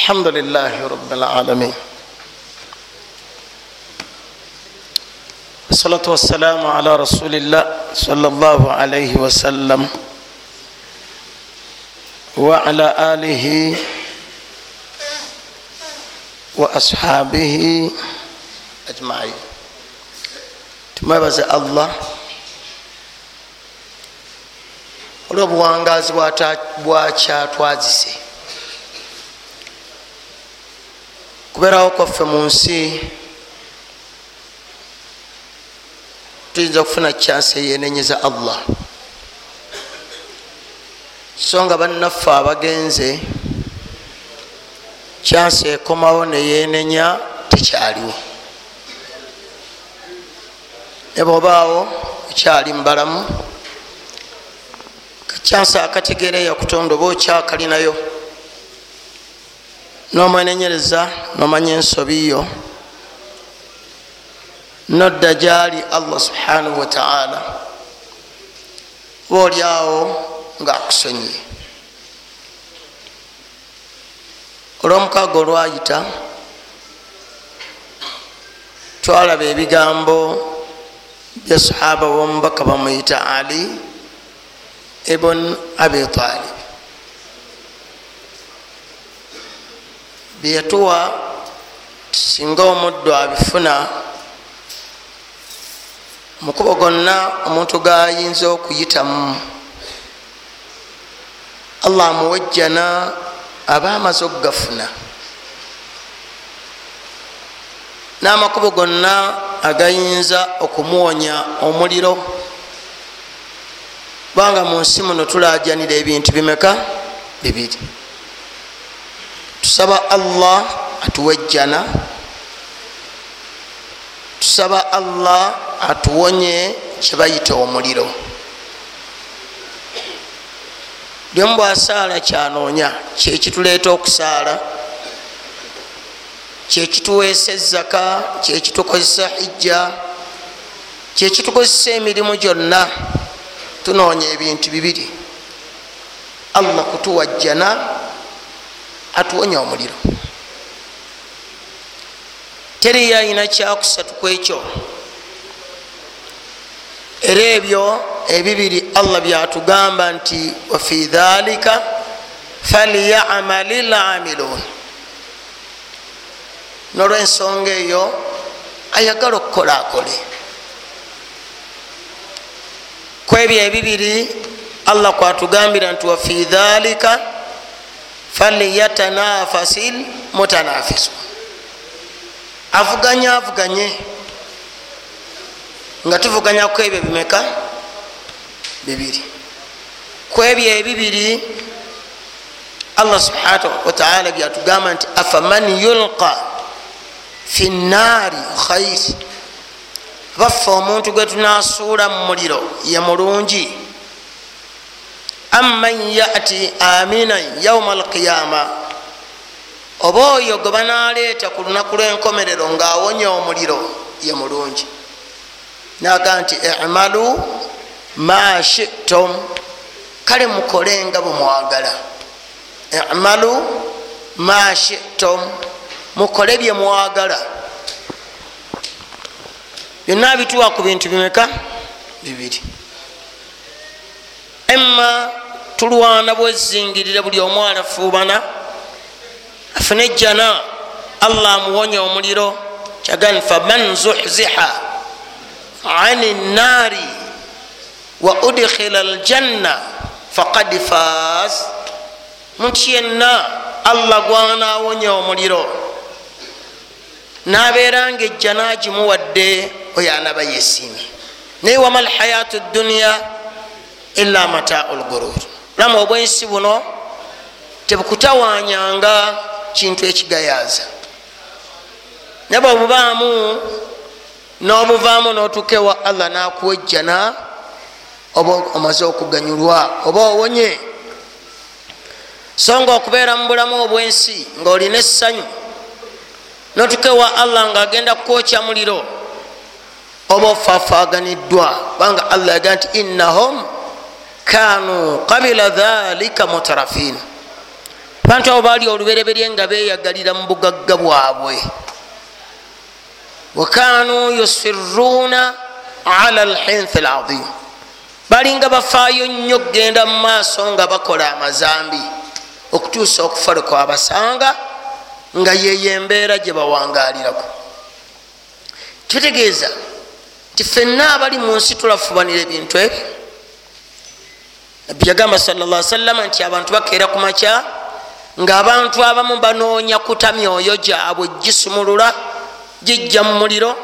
الحمد لله رب العالمين والصلاة والسلام على رسول الله صلى الله عليه وسلم وعلى آله وأصحابه أجمعين tumwebaze allah olwobuwangazi bwakyatwazise kubeerawo kwaffe mu nsi tuyinza okufuna kyansi eyenenyeza allah. So nga bannaffe abagenze kyansi ekomawo neyenenya tekyaliwo. Ne bwobaawo ekyali mubalamu kacyansi akategeereyo kutonda oba okyakalinayo nomwenenyereza nomanya ensobiyo nodda gyali allah subhanahu wataala oba oliawo nga akusonyiye olwomukaaga olwayita twalaba ebigambo bya sahaba womubaka bamuyita ali ibn abi talib byeyatuwa singa omuddo abifuna mukubo gonna omuntu gayinza okuyitamu. Allah amuwejjana aba amaze okugafuna n'amakubo gonna agayinza okumuwonya omuliro. Kubanga mu nsi muno tulajanira ebintu bimeka? Bibiri tusaba allah atuwejjana. Tusaba allah atuwonye kyebayita omuliro. Lyomu bwasaala kyanoonya kyekituleeta okusaala kyekituweesa ezaka kyekitukozesa hijja kyekitukozesa emirimu gyonna tunoonya ebintu bibiri. Allah kutuwajjana atuwonya omuliro. Teriyo ayina kyakusatu ku ekyo era ebyo ebibiri allah byatugamba nti wafi dhalika falyamali lamiluun nolwensonga eyo ayagala okukola akole ku ebyo ebibiri allah kwatugambira nti wafi dhalika falyatanafasil mutanafisu avuganye avuganye. Nga tuvuganya ku ebyo bimeka? Bibiri. Ku ebyo ebibiri allah subhanahu wataala byatugamba nti afaman yulqa fi nnaari khairi baffe omuntu gwe tunasuula mu muliro ye mulungi amman yati aminan yauma alqiyama oba oyo gwe banaleeta ku lunaku lw'enkomerero ng'awonya omuliro ye mulungi. Naga nti imalu ma shitum. Kale mukole nga bwemwagala imalu ma shitum. Mukole bye mwagala. Byonna bituwa ku bintu bimeka? Bibiri emma tulwana bwezingirire buli omu alafuubana afune ejjana. Allah amuwonya omuliro. Kyagani faman zuhziha ani nnaari wa udkhila aljanna faqad faas muntu yenna allah gwanawonya omuliro. Nabeera nga ejjana gimuwadde oyo anaba yesiimye naye wama lhayatu dduniya ila matau lgurur lamu obwensi buno tebukutawanyanga kintu ekigayaza. Naye bwebubaamu n'obuvaamu n'otukewa allah nakuwejjana oba omaze okuganyulwa oba owonye. So nga okubeera mu bulamu obwensi ngaolina essanyu notukewa allah ngaagenda kukwokya muliro oba ofaafaganiddwa kubanga allah yagaa nti innahum kanu qabila dhalika mutarafin. Abantu abo baali olubereberye nga beyagalira mu bugagga bwabwe. Wakanu yusiruuna ala lhinthi lazim balinga bafaayo nnyo kgenda mu maaso nga bakola amazambi okutuusa okufa lwe kwabasanga nga yeyo embeera gye bawangalirako kitegeeza nti fenna abali mu nsi tulafubanira ebintu ebyo nabbi yagamba salla salama nti abantu bakeera ku makya ngaabantu abamu banoonya kuta myoyo gyabwe gisumulula gijja mu muliro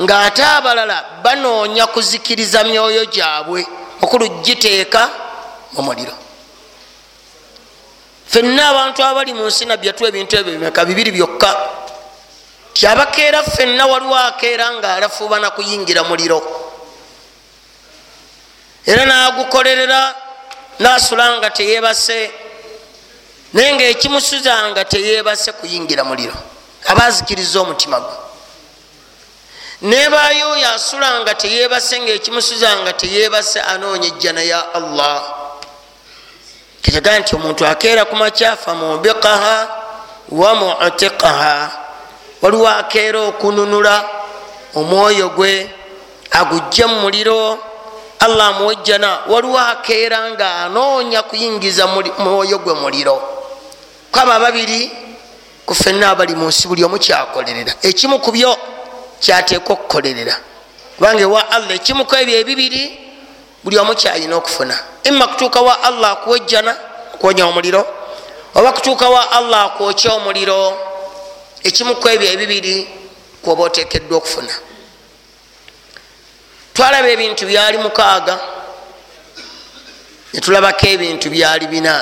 ngaate abalala banoonya kuzikiriza myoyo gyabwe okulu giteeka mu muliro. Fenna abantu abali mu nsi nabbi yatuwa ebintu ebyo bimeka bibiri byokka. Tyabakeera fenna waliwo akeera nga alafuubana kuyingira muliro era nagukolerera nasula nga teyebase naye nga ekimusuza nga teyebase kuyingira muliro aba azikiriza omutima gwe. Nebayo oyo asula nga teyebase nga ekimusuza nga teyebase anoonya ejjana ya allah. Kitega nti omuntu akeera ku makyafa mubiqaha wa mutiqaha waliwo akeera okununula omwoyo gwe agujje mu muliro allah amuwejjana waliwo akeera nga anoonya kuyingiza mwoyo gwe muliro. Kwabo ababiri ku fenna abali mu nsi buli omu kyakolerera. Ekimu ku byo kyateekwa okukolerera. Kubanga ewa allah ekimu ku ebyo ebibiri buli omu kyalina okufuna. Ima kutuuka wa allah akuwejjana okuwonya omuliro oba kutuuka wa allah akwokya omuliro ekimu ku ebyo ebibiri kwoba oteekeddwa okufuna twalaba ebintu byali mukaaga netulabako ebintu byali bina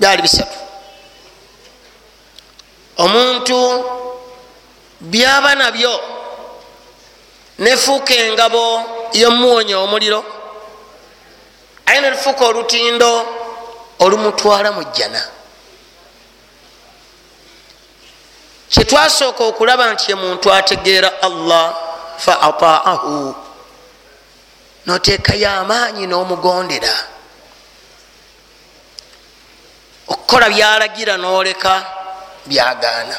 byali bisatu. Omuntu byaba nabyo nefuuka engabo yomuwonya omuliro aye nelufuuka olutindo olumutwala mu jjana. Kyetwasooka okulaba nti ye muntu ategeera allah fa ataahu noteekayo amaanyi n'omugondera. Okukola byalagira n'oleka byagaana.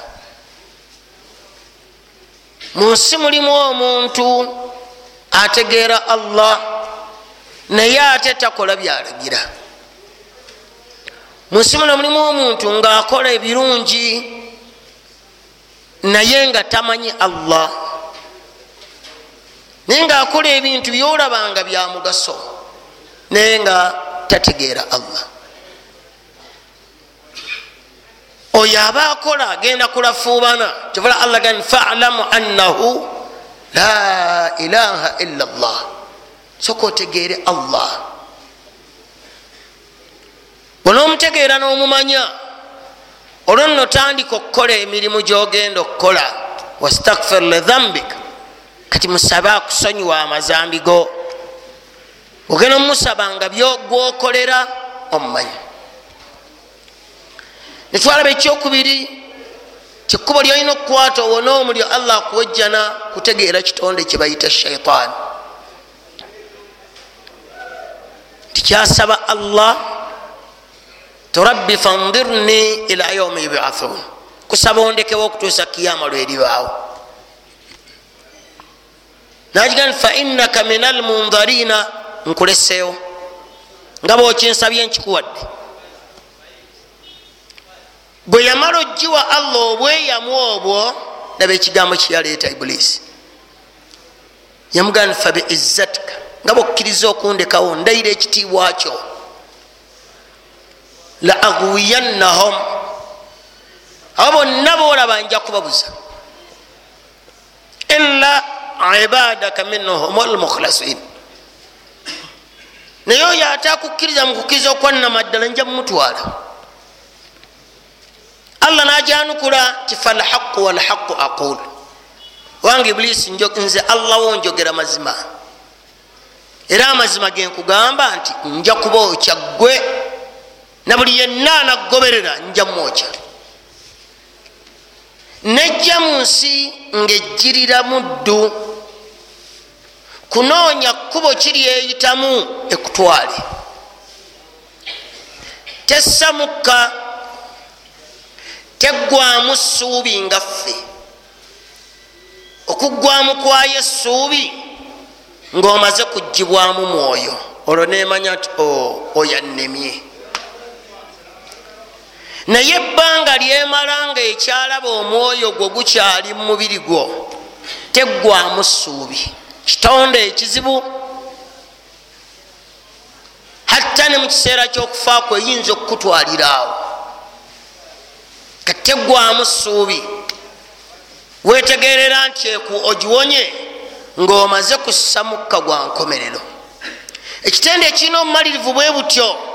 Mu nsi mulimu omuntu ategeera allah naye ate takola byalagira. Mu nsi muno mulimu omuntu ngaakola ebirungi naye nga tamanyi allah naye ngaakola ebintu byolabanga bya mugaso naye nga tategeera allah. Oyo aba akola agenda kulafuubana kyovala allah gani falamu annahu la ilaha illa llah soka otegeere allah. Bonoomutegeera n'omumanya olwo nno tandika okukola emirimu gyogenda okukola. Wastakfir lidhambik kati musabe akusonyiwa amazambi go. Ogenda omusaba nga byogwokolera omumanyi. Netwalaba ekyokubiri kikubo lyolina okukwata owona omulyo allah akuwejjana kutegeera kitonde kyebayita shaitan tikyasaba allah torabbi fandirni ila yaumi yubathun. Kusaba ondekewo okutuusa kiyama lweribaawo nagiga nti fainaka min almundharina nkuleseewo. Nga bwokinsabye nkikuwadde. Bwe yamala ogiwa allah obweyamu obwo naba ekigambo kyeyaleeta ibulisi yamugana fa beizzatika nga bwokkiriza okundekawo ndayira ekitiibwa kyo. La aghwiyannahum. Abo bonna boolaba nja kubabuza. Illa ibadaka minhum almukhlasin naye oyo ate akukkiriza mukukkiriza okwannamaddala nja mumutwala allah najanukula ti falhaqu walhaqu aqul. Wange ibulisi nze allah wo njogera mazima. Era amazima genkugamba nti nja kubookya ggwe na buli yenna anagoberera nja mwokya nejja mu nsi ngaejjirira muddu. Kunoonya kkubo kiryeyitamu ekutwale. Tessa mukka teggwamu ssuubi nga ffe. Okuggwamu kwayo essuubi ng'omaze kugibwamu mwoyo. Olwo nemanya nti oyannemye naye ebbanga lyemala nga ekyalaba omwoyo gwo gukyali mu mubiri gwo teggwamu ssuubi. Kitonde ekizibu. Hatta ne mu kiseera ky'okufaako eyinza okukutwalira awo. Kateggwamu ssuubi. Wetegerera nti eku ogiwonye ng'omaze kussa mukka gwa nkomerero. Ekitende ekirina obumalirivu bwe butyo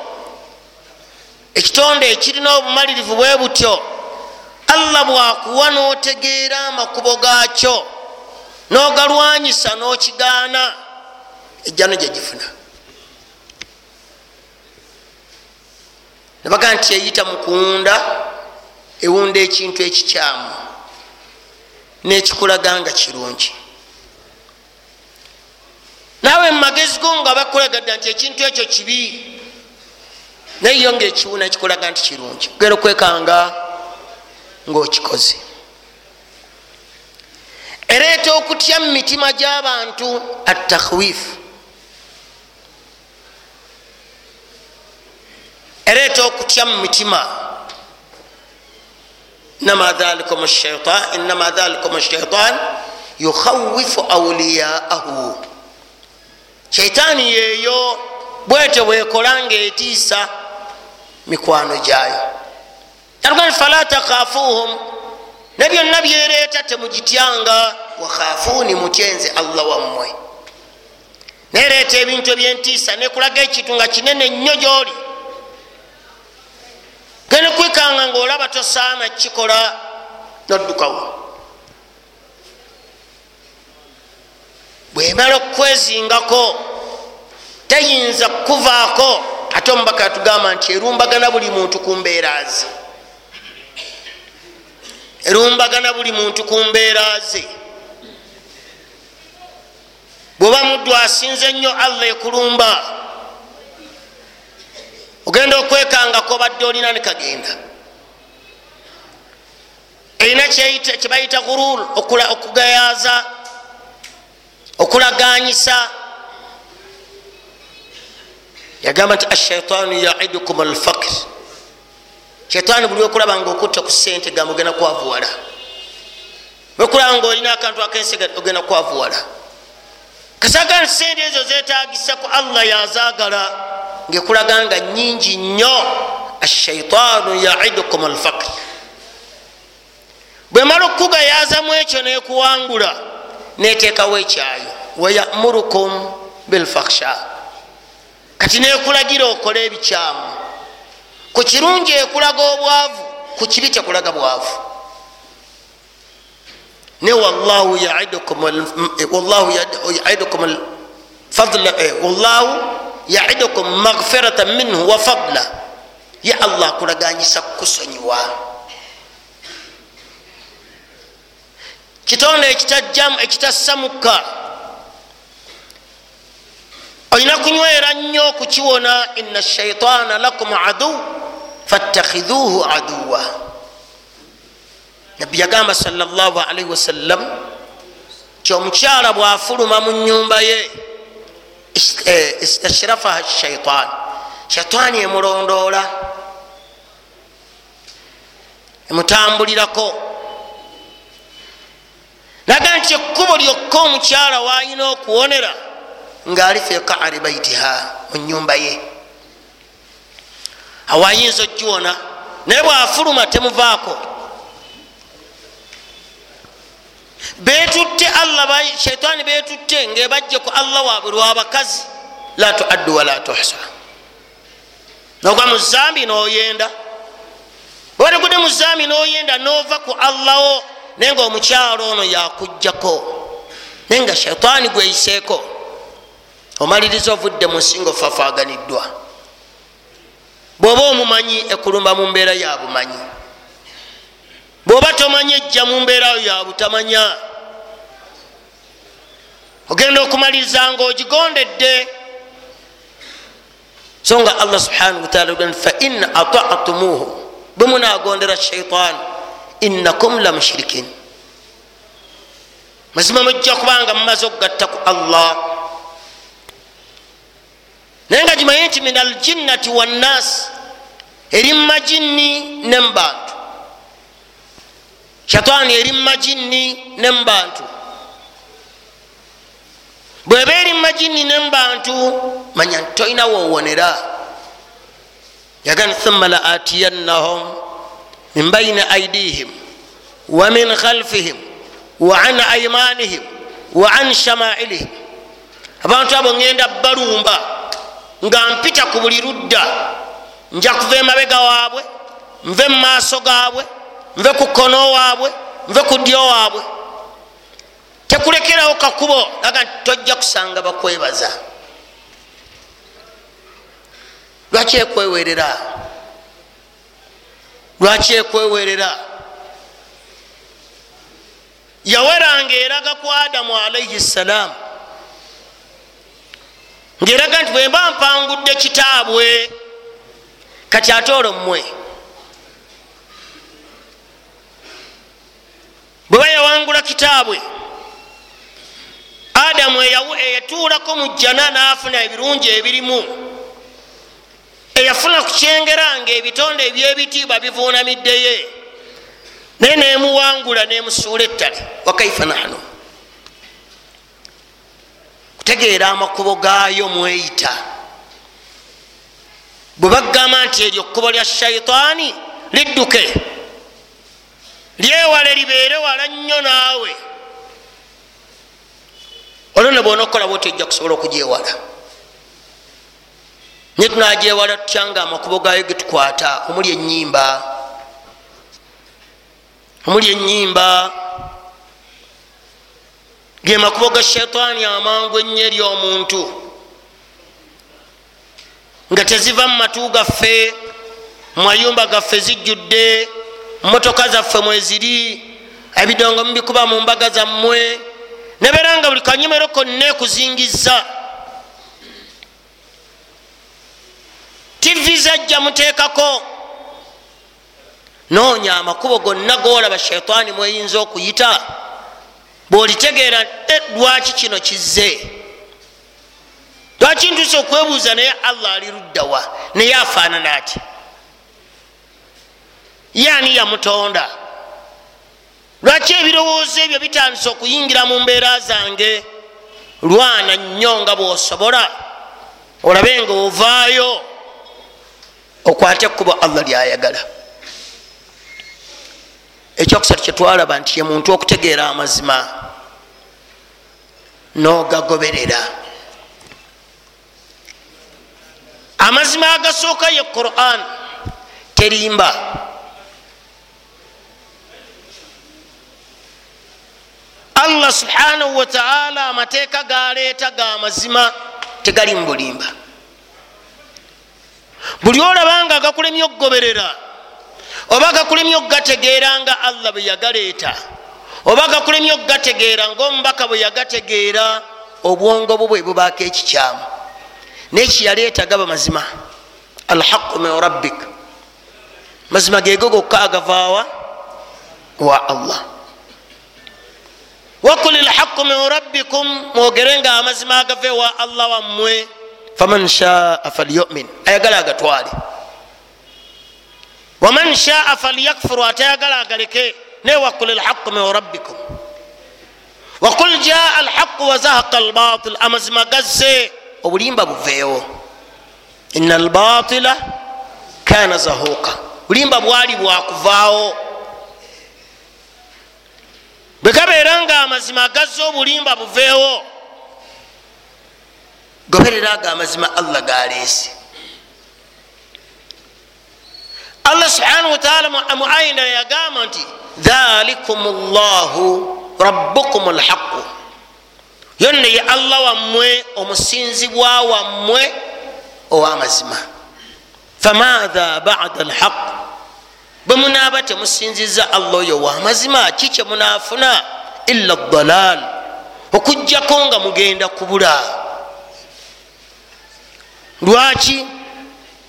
ekitonde ekirina obumalirivu bwe butyo allah bwakuwa n'otegeera amakubo gaakyo n'ogalwanyisa n'okigaana. Ejjano gyegifuna nebaga nti eyita mu kuwunda ewunda ekintu ekikyamu n'ekikulaga nga kirungi. Naawe mumagezi go nga bakulagadda nti ekintu ekyo kibi naye yo nga ekiwuna kikulaga nti kirungi. Kugera okwekanga ngaokikoze ereeta okutya mu mitima gy'abantu atakhwifu ereeta okutya mu mitima. Inama dhalikum shaitan yukhawifu auliyaahu shaitaani yeeyo bwete bwekola ngaetiisa mikwano gyayo. Alugani fala takhafuhum. Ne byonna byereeta temugityanga wakhafuuni mutyenze allah wammwe. Nereeta ebintu ebyentiisa nekulaga ekintu nga kinene nnyo gyoli. Gene kwikanga ngaolaba tosaana kikola noddukawo bwemala okukwezingako tayinza kukuvaako ate omubaka yatugamba nti erumbagana buli muntu ku mbeera ze. Erumbagana buli muntu ku mbeera ze. Bweoba muddu asinze ennyo allah ekulumba. Ogenda okwekangako badde olina nekagenda erina kyebayita gurul okugayaza okulaganyisa yagamba nti ashaitaanu yaidukum alfakir shaitaani buli okulaba nga okutta ku sente gamba ogenda kwavuwala. Okulaba nga olina akantu akensi ogenda kwavuwala. Kasaga nti sente ezo zetagisa ku allah yazagala ngaekulaga nga nyingi nnyo. Ashaitaanu yaidukum alfakir bwemala okukugayazamu ekyo nekuwangula neteekawo ekyayo. Wayamurukum bilfaksha kati nekulagira okole ebikyamu. Ku kirungi ekulaga obwavu ku kibi tekulaga bwavu. Ne yaidukum wallahu yaidukum maghfiratan minhu wa fadla. Ye allah akulaganyisa kukusonyiwa kitonde ekitajjamu ekitasamukka olina kunywera nnyo okukiwona ina shaitaana lakum adu fattakhidhuhu aduwa nabbi yagamba salllah alaihi wasallam ti omukyala bwafuluma mu nyumba ye istashrafaha shaitan shaitaani emulondoola emutambulirako. Naga nti ekkubo lyokka omukyala wayina okuwonera ngaali fi kaari baitiha mu nyumba ye. Awayinza ogiwona naye bwafuluma temuvaako. Betutte allah shaitaani betutte ngaebajje ku allah waabwe lwabakazi la tuaddu wala tuhsa. Nogwa mu zambi noyenda. Bwategudde mu zambi noyenda nova ku allahwo naye nga omukyalo ono yakugjako naye nga shaitaani gweyiseeko omaliriza ovudde mu nsi nga ofafaaganiddwa bwoba omumanyi ekulumba mu mbeera ya bumanyi bwoba tomanyi ejja mu mbeerayo ya butamanya ogenda okumaliriza nga ogigondedde so nga allah subhanahu wataala fa in atatumuhu bwe munagondera shaitaani innakum la mushirikin mazima mujja kubanga mumaze okugatta ku allah naye nga gimanye nti min aljinnati wannas. Eri mumajinni ne mubantu shataani eri mumajinni ne mubantu bweba eri mumajinni ne mubantu manya nti tolina wowonera yagani thumma la atiyannahum min baini aidihim wa min khalfihim wa an aimanihim wa an shamailihim. Abantu abo ngenda balumba nga mpita ku buli ludda. Nja kuva emabega waabwe nve mumaaso gaabwe nve ku kono waabwe nve ku ddyo waabwe. Tekulekerawo kakubo aga nti tojja kusanga bakwebaza. Lwaki ekwewerera? Lwaki ekwewerera? Yaweranga eraga ku adamu alaihi ssalaamu ngaeraga nti bwemba mpangudde kitaabwe kati ate olwo mmwe. Bweba yawangula kitaabwe adamu eyatuulako mu jjana n'afuna ebirungi ebirimu eyafuna ku kyengera nga ebitonde ebyebitiibwa bivuunamiddeyo naye nemuwangula nemusuula ettale. Wakaifa nahnu kutegeera amakubo gaayo mweyita. Bwe bagamba nti eryo kkubo lya shaitaani lidduke. Lyewale libeere wala nnyo naawe. Olwo ne bwona okukola bwoti ojja kusobola okugyewala. Naye tunagyewala tutya nga amakubo gaayo getukwata omuli enyimba omuli enyimba ge makubo ga shaitaani amangu ennyo eri omuntu. Nga teziva mu matu gaffe mumayumba gaffe zijjudde motoka zaffe mweziri ebidongo mubikuba mu mbaga zammwe nebeera nga buli kanyumero konna ekuzingiza tivi zajja muteekako. Noonya amakubo gonna golaba shaitaani mweyinza okuyita bwolitegeera lwaki kino kizze? Lwaki ntuusa okwebuuza naye allah ali luddawa naye afaanana ati yaani yamutonda? Lwaki ebirowoozo ebyo bitandisa okuyingira mu mbeera zange? Lwana nnyo nga bwosobola olabe nga ovaayo okwate ekkubo allah lyayagala ekyokusatu kyetwalaba nti ye muntu okutegeera amazima nogagoberera. Amazima agasooka ye quran terimba. Allah subhanahu wataala amateeka galeeta ga mazima tegali mu bulimba. Buli olabanga gakulemye okugoberera oba gakulemye okugategeera nga allah bwe yagaleeta oba gakulemye okugategeera ngaomubaka bwe yagategeera obwongo bwo bwe bubaako ekikyamu. Nekiyaleeta gaba mazima. Alhaqu min rabbik. Mazima gego gokka agavaawa wa? Allah. Wakul lhaqu min rabbikum mwogere nga amazima agave wa allah wammwe. Faman shaa falyumin. Ayagala agatwale waman shaa falyakfuru atayagala agaleke naye wakul lhaqu min rabbikum wakul jaa alhaqu wazahaqa albatil amazima gazze obulimba buveewo ina albatila kana zahuqa bulimba bwali bwakuvaawo bwe gabeera nga amazima gazze obulimba buveewo goberera ago amazima allah galeese allah subhanahu wataala mu ayina yagamba nti dhalikum llahu rabbukum lhaqu yonna ye allah wammwe omusinzibwa wammwe owamazima famatha bada lhaq bwe munaaba temusinziza allah oyo wamazima ki kyemunafuna illa dalal okugjako nga mugenda kubula. Lwaki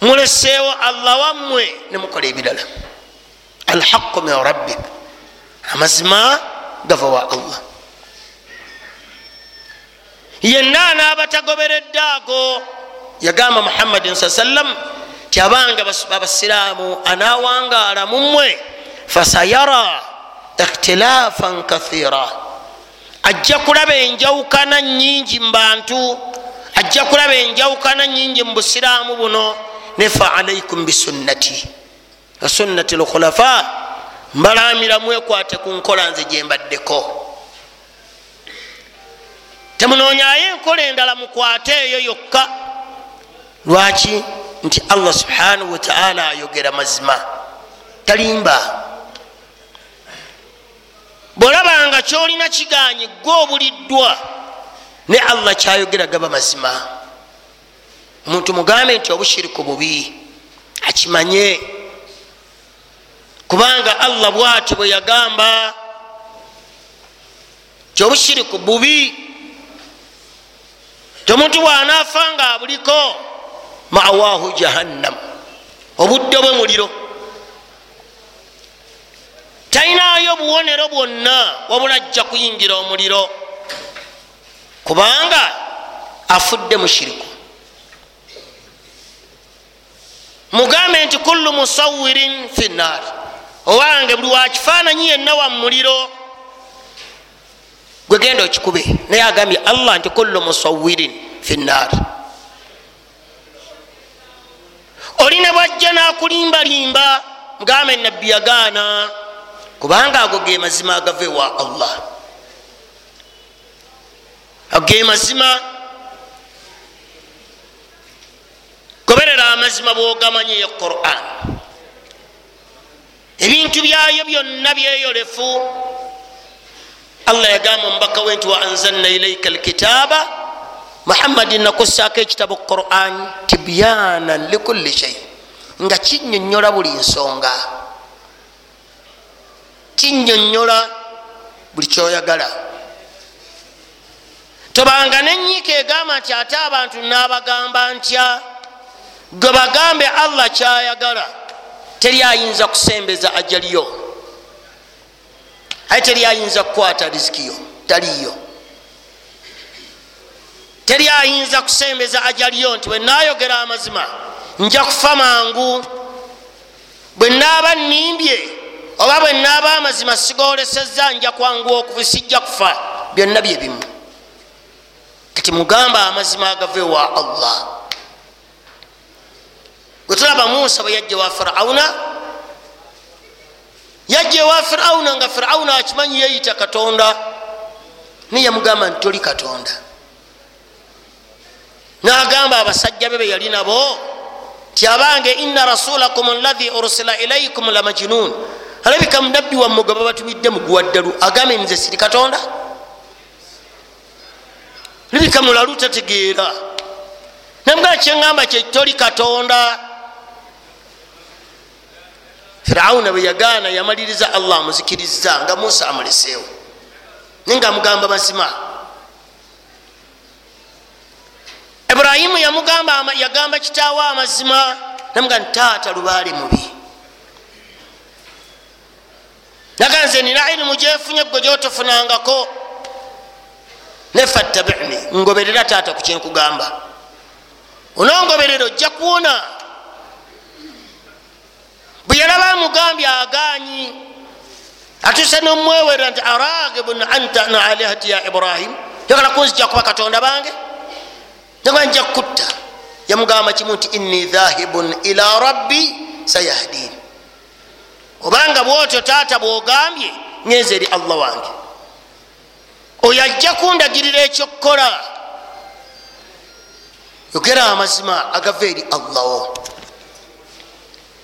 muleseewo allah wammwe. Nemukola ebirala. Alhaqu min rabbik. Amazima gava wa allah. Yenna anaabatagoberedde ago yagamba muhammadin saa sallam ti abanga abasiraamu anawangaala mumwe fasayara ikhtilafan kathira. Ajja kulaba enjawukana nyingi mu bantu. Ajja kulaba enjawukana nyingi mu busiraamu buno ne fa alaikum bisunnati wasunnati lkhulafa. Mbalamira mwekwate ku nkola nze gyembaddeko temunonyayo enkola endala mukwate eyo yokka. Lwaki? Nti allah subhanahu wataala ayogera mazima. Talimba. Bwolabanga kyolina kiganyi gwe obuliddwa ne allah kyayogera gaba mazima omuntu mugambe nti obushiriku bubi akimanye. Kubanga allah bwati bwe yagamba ti obushiriku bubi tomuntu bwanafa nga abuliko mawahu jahannam obudde bwe muliro. Talinayo buwonero bwonna wabula ajja kuyingira omuliro. Kubanga afudde mushiriku mugambe nti kullu musawirin fi nnaari owange buli wakifaananyi yenna wa muliro gwegenda okikube. Naye agambye allah nti kullu musawirin fi nnaari olina bwajja nakulimbalimba mugambe nabbi yagaana kubanga ago ge mazima agave wa allah. Ago ge mazima goberera amazima bwogamanyi ye quran. Ebintu byayo byonna byeyolefu. Allah yagamba omubaka we nti wa anzalna ilaika alkitaba muhammadin nakussako ekitabo quran tibyanan likulli shei nga kinyonyola buli nsonga. Kinyonyola buli kyoyagala. Tobanga nenyiika egamba nti ate abantu nabagamba ntya gwe bagambe allah kyayagala teri ayinza kusembeza ajaliyo aye teri ayinza kukwata rizikiyo taliyo teri ayinza kusembeza ajaliyo nti bwenayogera amazima nja kufa mangu. Bwenaaba nimbye oba bwenaaba amazima sigoleseza nja kwanguwa okuva sijja kufa byonna byebimu kati mugamba amazima agave wa allah gwetulaba musa bwe yajja wa firauna yajja wa firauna nga firauna akimanyi yeyita katonda naye yamugamba nti toli katonda. Nagamba abasajja be beyali nabo ti abange ina rasulakum alahi ursila ilaikum la majinun alabika munabbi wamme gwe babatumidde muguwaddalu agambe nze siri katonda? Labika mulalu tategeera. Namugaa kyeŋŋamba kyetoli katonda firawuna bwe yagaana yamaliriza allah amuzikiriza nga musa amuleseewo naye nga amugamba mazima. Iburahimu yamugamba yagamba kitaawo amazima namuga nti taata lubaale mubi. Naga nze nina irimu gyefunye gwe gyotofunangako. Nefattabini ngoberera taata ku kyenkugamba onongoberera ojja kuwona bwe yalaba amugambye aganyi atuse nomwewerera nti aragibun anta na alihati ya ibrahimu yagala kunzija kuba katonda bange. Naga nja kutta. Yamugamba kimu nti inni dhahibun ila rabbi sayahdin. Obanga bwotyo taata bwogambye ngenza eri allah wange. Oyo ajja kundagirira ekyokukola yogera amazima agava eri allaho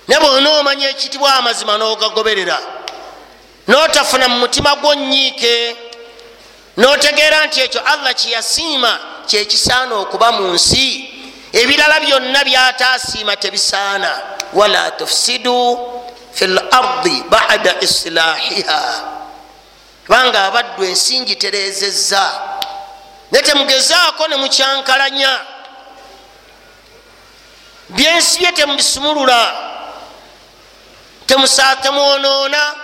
ne bwona omanya ekitibwa amazima n'ogagoberera n'otafuna mu mutima gwo nyiike n'otegeera nti ekyo allah kyeyasiima kyekisaana okuba mu nsi ebirala byonna byatasiima tebisaana. Wala tufsidu fi lardi bada islahiha kubanga abaddu ensingi terezezza ne temugezaako ne mukyankalanya. Byensibye temubisumulula temwonoona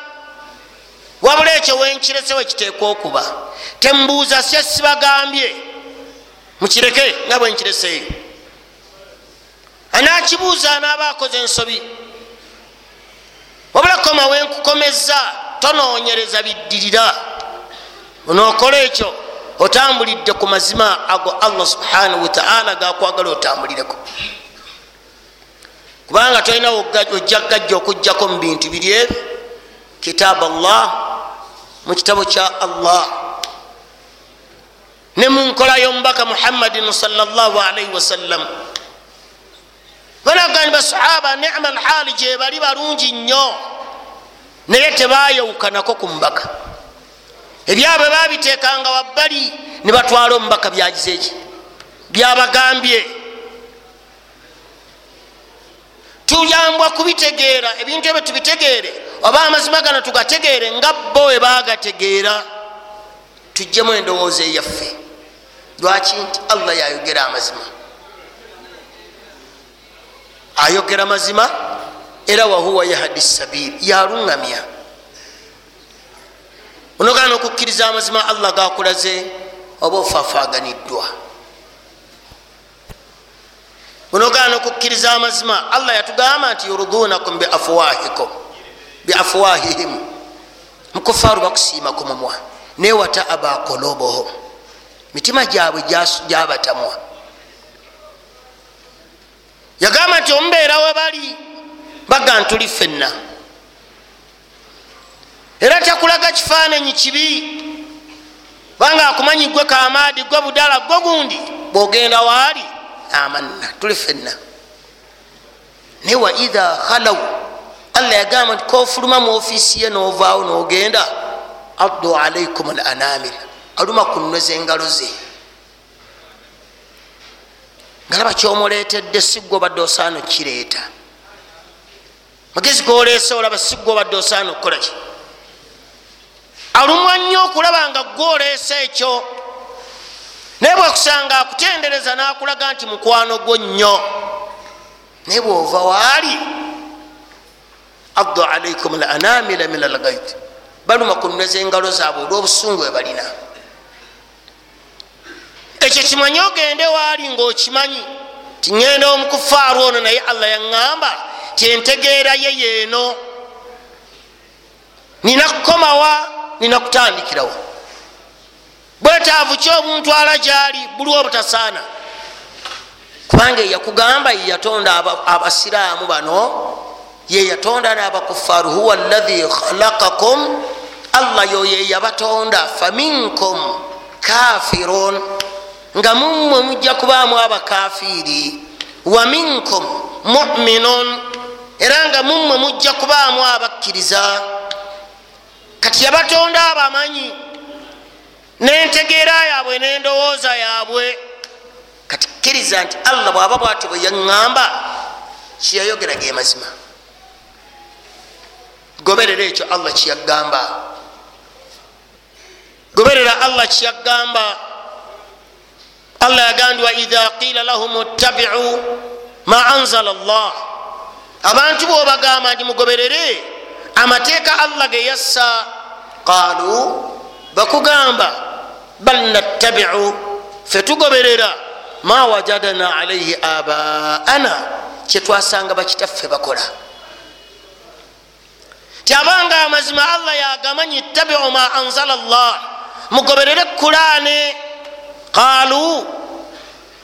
wabula ekyo wenkirese wekiteekwa okuba. Tembuuza sesibagambye mukireke nga bwenkireseeyo anakibuuza anaaba akoze ensobi. Wabula koma wenkukomeza tonoonyereza biddirira. Onookola ekyo otambulidde ku mazima ago allah subhanahu wataala gakwagala otambulireko kubanga tolina ojja gajja okugjako mu bintu biri ebyo. Kitaabu allah mu kitabo kya allah. Ne mu nkola y'omubaka muhammadin salaalaihi wasallam banagani basahaba nima alhaali gye bali balungi nnyo. Naye tebayawukanako ku mubaka ebyabwe babiteekanga wabbali ne batwala omubaka byagize eki byabagambye tuyambwa kubitegeera ebintu ebyo tubitegeere oba amazima gano tugategeere nga bo we bagategeera tujjemu endowooza eyaffe. Lwaki nti allah yayogera amazima? Ayogera mazima era wahuwa yahdi sabiri yaluŋamya onogana okukkiriza amazima allah gakulaze oba ofaafaganiddwa onogana okukkiriza amazima allah yatugamba nti yurudunakum biafwahihim mukufaaru bakusiima ku mumwa newata abakolobohom mitima gyabwe gyabatamwa. Yagamba nti omubeera we bali baga ntuli fenna era takulaga kifaananyi kibi banga akumanyi gwe kamaadi gwe budala gwe gundi bwogenda waali amanna tuli fenna naye wa idha khalaw allah yagamba nti kofuluma mu ofiisi ye novaawo nogenda addu alaikum al anamir aluma ku nnwe zengalo ze ngalaba kyomuleetedde sigwe obadde osaana okireeta magezi goleese olaba sigwe obadde osaana okukolaki alumwa nnyo okulaba nga gwoleese ekyo naye bwekusanga akutendereza nakulaga nti mukwano gwo nnyo. Naye bwova waali addu alaikum al anamira min algait baluma ku nnweza engalo zaabwe olw'obusungu bwe balina. Ekyo kimanyi ogende waali ngaokimanyi tiŋenda omukufaaru ono naye allah yaŋŋamba tyentegeera ye yeeno nina kukomawa nina kutandikirawo bwetaavu ki omuntu ala gyali buli obutasaana kubanga eyakugamba yeyatonda abasiraamu bano yeyatonda nabakufaaru huwa lahi khalakakum allah yo yeyabatonda faminkum kafirun nga mummwe mujja kubaamu abakafiiri wa minkum muminun. Era nga mummwe mujja kubaamu abakkiriza. Kati yabatonda abamanyi nentegeera yaabwe nendowooza yaabwe. Kati kkiriza nti allah bwaba bwati bwe yaŋŋamba kiyayogera ge mazima. Goberera ekyo allah kiyagamba goberera allah kiyagamba allah yagandi wa idha qila lahum ittabiu ma anzala llah abantu bobagamba nti mugoberere amateeka allah ge yassa. Qalu bakugamba bal nattabiu fe tugoberera. Ma wajadna alaihi abaana kyetwasanga bakitaffe bakola. Tyabanga amazima allah yagamanyi ittabiu ma anzala llah mugoberere kurane qalu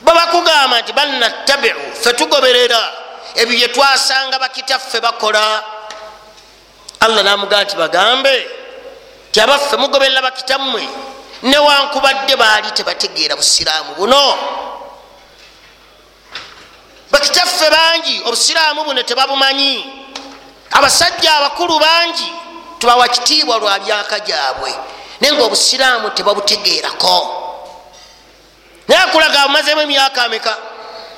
babakugamba nti bal nattabiu fe tugoberera. Ebyo byetwasanga bakitaffe bakola. Allah namugamba nti bagambe ti abaffe mugoberera bakitammwe newankubadde baali tebategeera busiraamu buno. Bakitaffe bangi obusiraamu buno tebabumanyi. Abasajja abakulu bangi tubawa kitiibwa lwa byaka gyabwe. Naye nga obusiraamu tebabutegeerako. Naye akulaga amazemu emyaka ameka?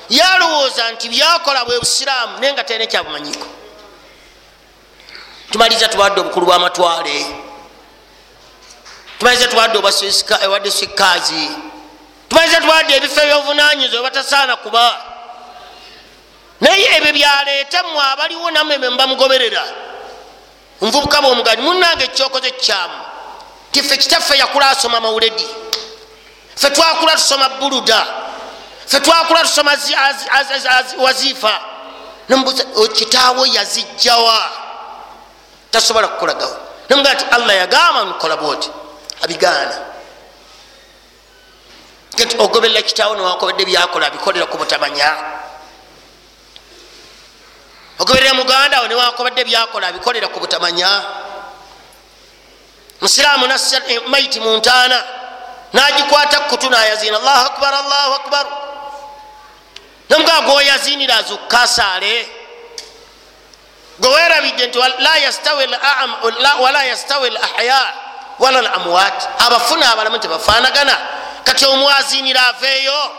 Yalowooza nti byakola bwe busiraamu naye nga talina kyabumanyiko. Tumaliza tuwadde obukulu bwamatwale tumaliza tuwadde ewadde swikazi tumaliza tuwadde ebifo ebyobuvunanyiza webatasaana kuba. Naye ebyo byaleeta mmwe abaliwo nammwe be mubamugoberera nvubuka bwomugani munange ekyokoze kyamu. Tife kitaffe yakula asoma mawuledi. Fe twakula tusoma buluda. Fe twakula tusoma wazifa nombuza kitaawo yazijjawa? Tasobola kukolagawo nomuga nti allah yagamba nkola bwoti abigaana. Nti ogoberera kitaawo newakobedde byakola abikolera ku butamanya ogoberera muganda wo newakobadde byakola abikolera ku butamanya musiraamu nassa maiti mu ntaana nagikwata kutu nayazina allahu akbar allahu akbar. Nomugaa gwoyazinira azukkasaale gwewerabidde nti wala yastawi l ahya wala l amwat. Abafuna abalamu tebafanagana kati omwazinira aveeyo.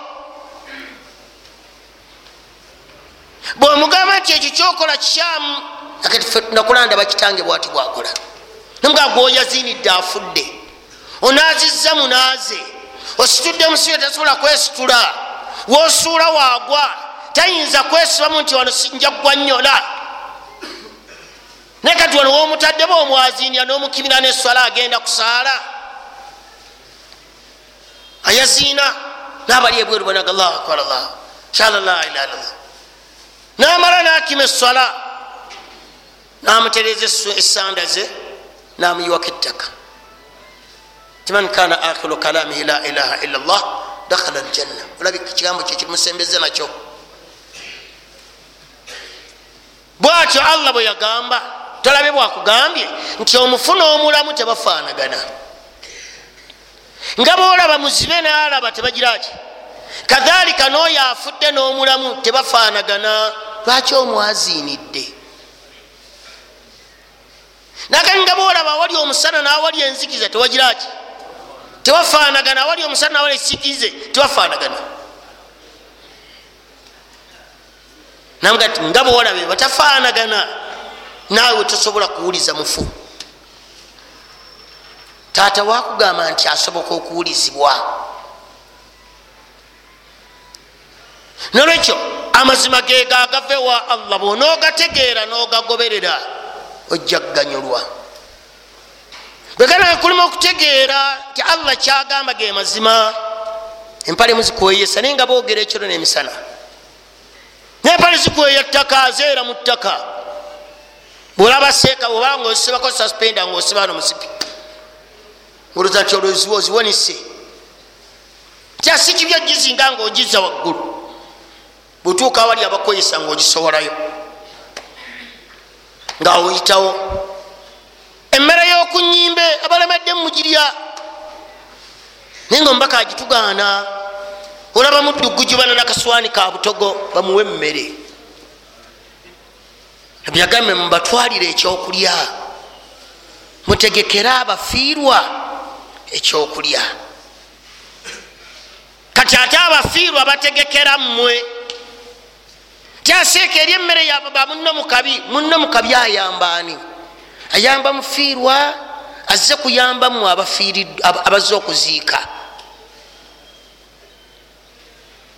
Bwemugamba nti ekyo kyokola kikyamu nakulandaba kitange bwati bwakola. Nomugaa gwoyazinidde afudde. Onazizza munaaze. Ositudde musibe tasobola kwesitula. Wosuula waagwa tayinza kwesibamu nti wano sinja ggwa nnyola naye kati wano womutaddemu omwazinira n'omukibira neswala agenda kusaala. Ayaziina nabali ebweru bonaga allahu akbar allah shala la ilaha illallah namala nakima eswala namutereza esanda ze namuyiwako ettaka. Timan kana akhiru kalamihi la ilaha illa llah dakhala aljanna. Olabika ekigambo kyo kimusembeze nakyo. Bwatyo allah bwe yagamba tolabe bwakugambye nti omufu n'omulamu tebafaanagana. Nga boolaba muzibe nalaba tebagiraki kadhalika n'oyo afudde n'omulamu tebafaanagana lwaki omwazinidde nagani nga boolaba awali omusana n'awali enzikiza tewagiraki tewafaanagana awali omusana n'awali esikize tewafaanagana. Namuga ti nga boolabe batafaanagana naawe tosobola kuwuliza mufu. Taata wakugamba nti asoboka okuwulizibwa. Nolwekyo amazima geega agave wa allah bwonaogategeera n'ogagoberera ojja kuganyulwa. Bwegana kulima okutegeera nti allah kyagamba ge mazima empale muzikweyesa naye nga boogera ekiro n'emisana. Nempale zikweya ttaka zeera mu ttaka bwolaba seeka bwobanga ozisibako suspenda ngaosiba ano musipi oloza nti olwoziwa oziwonise nti asi kibyo gizinga nga ogiza waggulu? Bwetuuka awali abakweyisa nga ogisowolayo nga oyitawo emmere y'okunyimbe abalemedde mugirya. Naye nga omubaka agitugaana olaba muddugujubana nakaswani ka butogo bamuwe emmere byagambe mubatwalire ekyokulya. Mutegekere abafiirwa ekyokulya. Kati ate abafiirwa bategekera mmwe. Tyaseeka eri emmere yaba munno mukabi munno mukabi ayambaani ayamba mufiirwa azze kuyambamu abazze okuziika.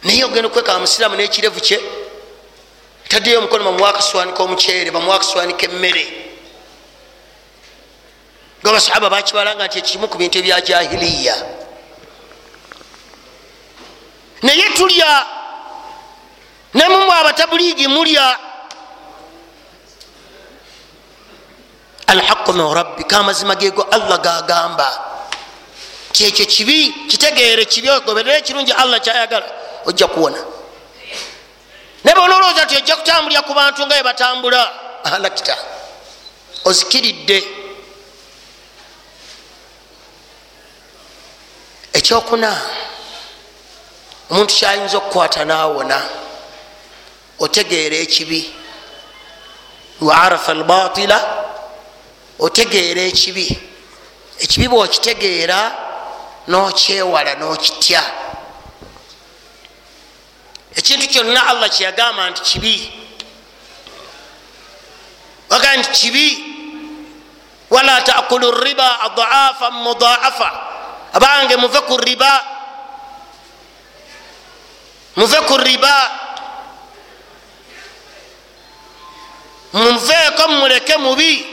Naye ogenda okwekaba musiraamu n'ekirevu kye taddeyo omukono bamuwa akaswani k'omuceere bamuwa akaswani k'emmere. Nga basahaba bakibalanga nti ekimu ku bintu ebya jahiliya. Naye tulya nemumwe abatabuliigi mulya alhaqu min rabbi kamazima gego allah gagamba. Kyekyo kibi kitegeere kibi ogoberere ekirungi allah kyayagala ojja kuwona bonaolowooza ti ojja kutambulira ku bantu nga webatambula alakita ozikiridde. Ekyokuna omuntu kyayinza okukwata nawona otegeera ekibi. Waarafa albatila otegeera ekibi. Ekibi bwokitegeera nokyewala nokitya ekintu kyonna allah kyeyagamba nti kibi. Wagaa nti kibi wala takulu riba adaafa mudaafa abange muve ku riba muve ku riba muveeko mumuleke mubi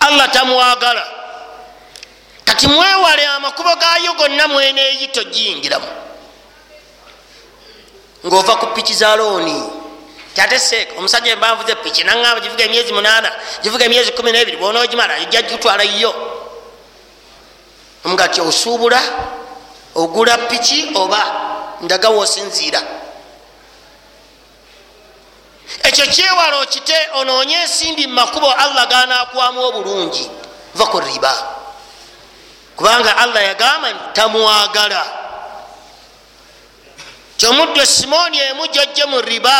allah tamwagala. Kati mwewale amakubo gayo gonna mweneeyi togiyingiramu ngaova ku piki za looni. Tate seeka omusajja embanvuze piki naŋamba givuga emyezi munaana givuga emyezi kumi nebiri bwona ogimala ejja gitwala yo. Omugati osuubula ogula piki oba ndaga wosinziira? Ekyo kyewala okite onoonye ensimbi mumakubo allah ganakwamu obulungi. Va ku riba. Kubanga allah yagamba nti tamwagala kyomuddo simooni emu jojje mu riba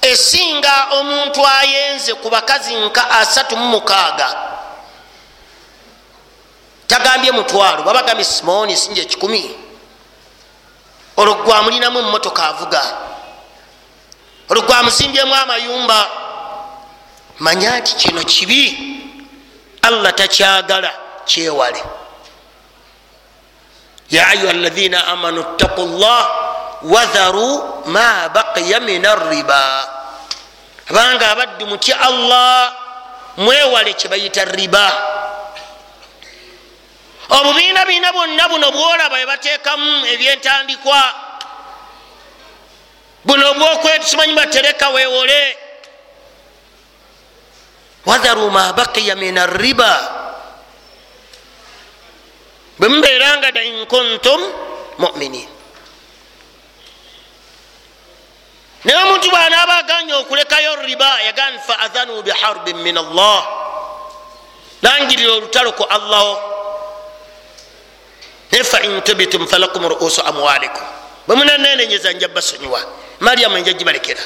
esinga omuntu ayenze ku bakazi nka asatu mu mukaaga. Tagambye mutwalo babagambye simooni sinja ekikumi. Olwo gwamulinamu emotoka avuga. Olwo gwamuzimbyemu amayumba. Manya nti kino kibi. Allah takyagala kyewale. Ya ayuha alaina amanu ttaku llah wadharu ma baqiya min arriba abanga abaddu mutya allah mwewale kyebayita riba. Obubiina biina bwonna buno bwolaba ebateekamu ebyentandikwa. Buno bwokwesimanyi batereka wewole. Wadharu ma baqiya min arriba bwe mubeeranga da inkuntum muminin naye omuntu bwanaaba aganye okulekayo riba yagani fa adhanu biharbin min allah. Langirira olutalo ku allaho naye fa intubitum falakum ruusu amwalikum. Bwemunanenenyeza nja basonyiwa mariamu nja gibalekera.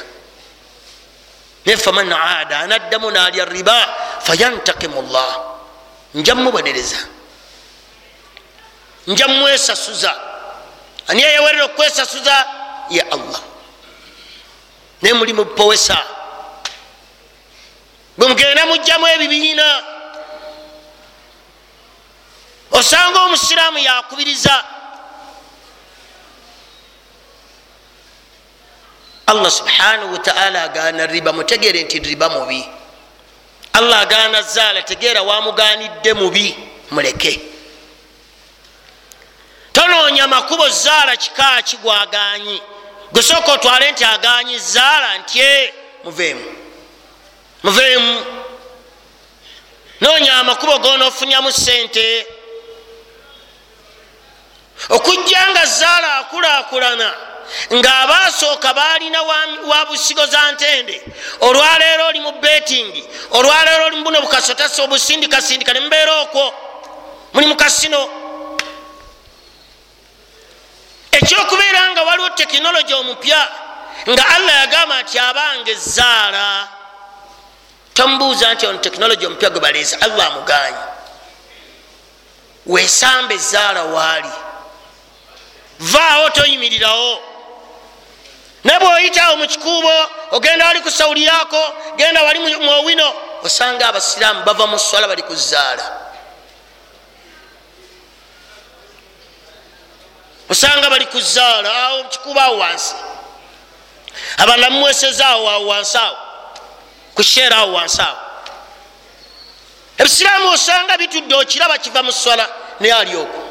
Naye faman aada anaddamu nalya riba fayantakimu llah nja mubonereza nja mwesasuza ani eyewerera okwesasuza? Ye allah naye muli mupowesa bwe mugenda mugjamu ebibiina. Osanga omusiraamu yakubiriza. Allah subhanahu wataala agaana riba mutegere nti riba mubi. Allah agaana zaala tegeera wamuganidde mubi muleke. Tonoonya makubo zaala kika kigwaganyi gwesooka otwale nti aganyi zaala ntye muveemu. Muveemu. Noonya amakubo gonofunyamu sente okujja nga zaala akulaakulana ng'abaasooka baalina wa busigo za ntende. Olwaleero oli mu betingi olwaleero oli mubuno bukasotasi obusindikasindika ne mubeera okwo. Muli mu kasino ekyokubeera nga waliwo tekinologi omupya nga allah yagamba nti abanga ezaala tomubuuza nti ono tekinologi omupya gwe baleese allah amuganyi wesamba ezaala waali. Vaawo toyimirirawo. Ne bwoyitawo mu kikuubo ogenda wali ku sawuli yaako genda wali mwowino osanga abasiraamu bava mu swala bali ku osanga bali ku zaala awo kikuubo awo wansi. Abalala mumwesezaawo awo wansi awo. Ku sheera awo wansi awo. Ebisiraamu osanga bitudde okiraba kiva mu swala naye ali okwo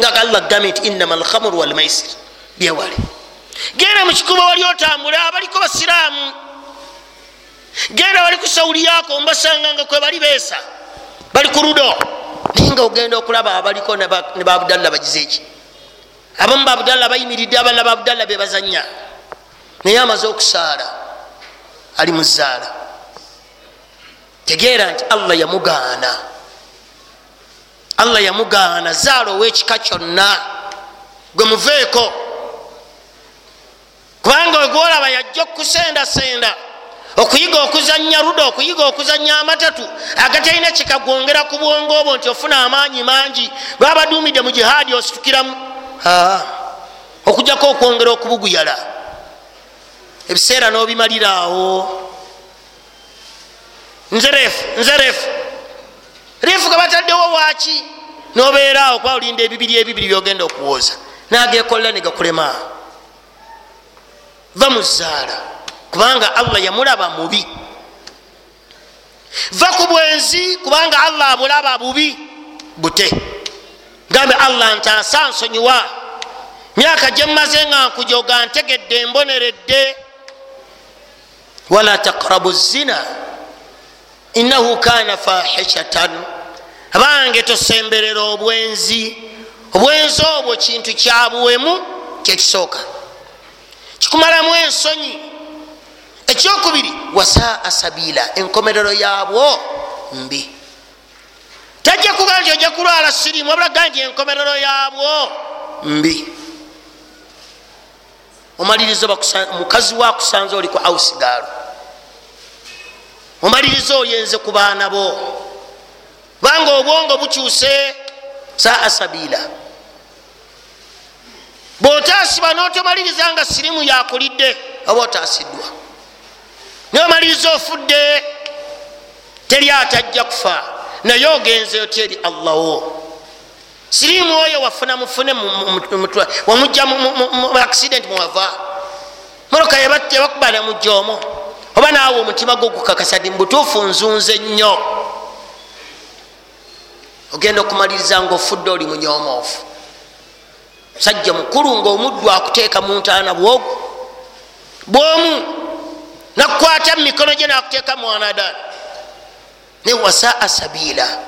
nga allah gambye nti innama alhamuru walmaisir byewale genda mukikuba wali otambula abaliko basiraamu. Genda wali ku sawuli yako mbasanga nga kwe bali beesa. Bali ku ludo. Naye nga ogenda okulaba abaliko ne babudalla bagize eki abamu babudalla bayimiridde abalala babudalla bebazanya naye amaze okusaala ali mu zaala. Tegeera nti allah yamugaana. Allah yamugaana zaala owekika kyonna gwe muveeko. Kubanga ogwolaba yajja okusendasenda okuyiga okuzanya ludo okuyiga okuzanya amatatu agatalina kikagwongera ku bwongo obwo nti ofuna amaanyi mangi. Gwabaduumidde mu jihaadi ositukiramu okujjako okwongera okubuguyala. Ebiseera n'obimaliraawo. Nze refu nze refu refu gabataddewo waaki? Nobeeraawo kuba olinda ebibiri ebibiri byogenda okuwooza. Nagekolela negakulema va mu zaala kubanga allah yamulaba mubi. Va ku bwenzi kubanga allah abulaba bubi bute gambe allah ntaasa nsonyiwa myaka gyemmaze nga nkujoga ntegedde mboneredde. Wala taqrabu zina. Innahu kana fahishatan. Abange tosemberera obwenzi. Obwenzi obwo kintu kyabuwemu kyekisooka kikumalamu ensonyi. Ekyokubiri wasaa sabiila enkomerero yabwo mbi tajja kuga nti ojja kulwala sirimu wabula ga nti enkomerero yabwo mbi. Omalirizo mukazi wakusanze oli ku ausigaalo omalirizo oyenze ku baana bo. Kubanga obwongo bukyuse saa sabiila bwotasiba notomaliriza nga sirimu yakulidde oba otasiddwa naye omaliriza ofudde teri atajja kufa naye ogenze oti eri allahwo sirimu oyo wafuna mufune wamujja mu accident mwava. Moroka yabakuba namujja omwo. Oba naawe omutima gwo gukakasa di mubutuufu nzunze nnyo. Ogenda okumaliriza nga ofudde oli munyomoofu. Musajja mukulu ngaomuddu akuteeka mu ntaana bwogu. Bwomu nakukwata mumikono gye nakuteeka mwanadani ne wasaa sabiila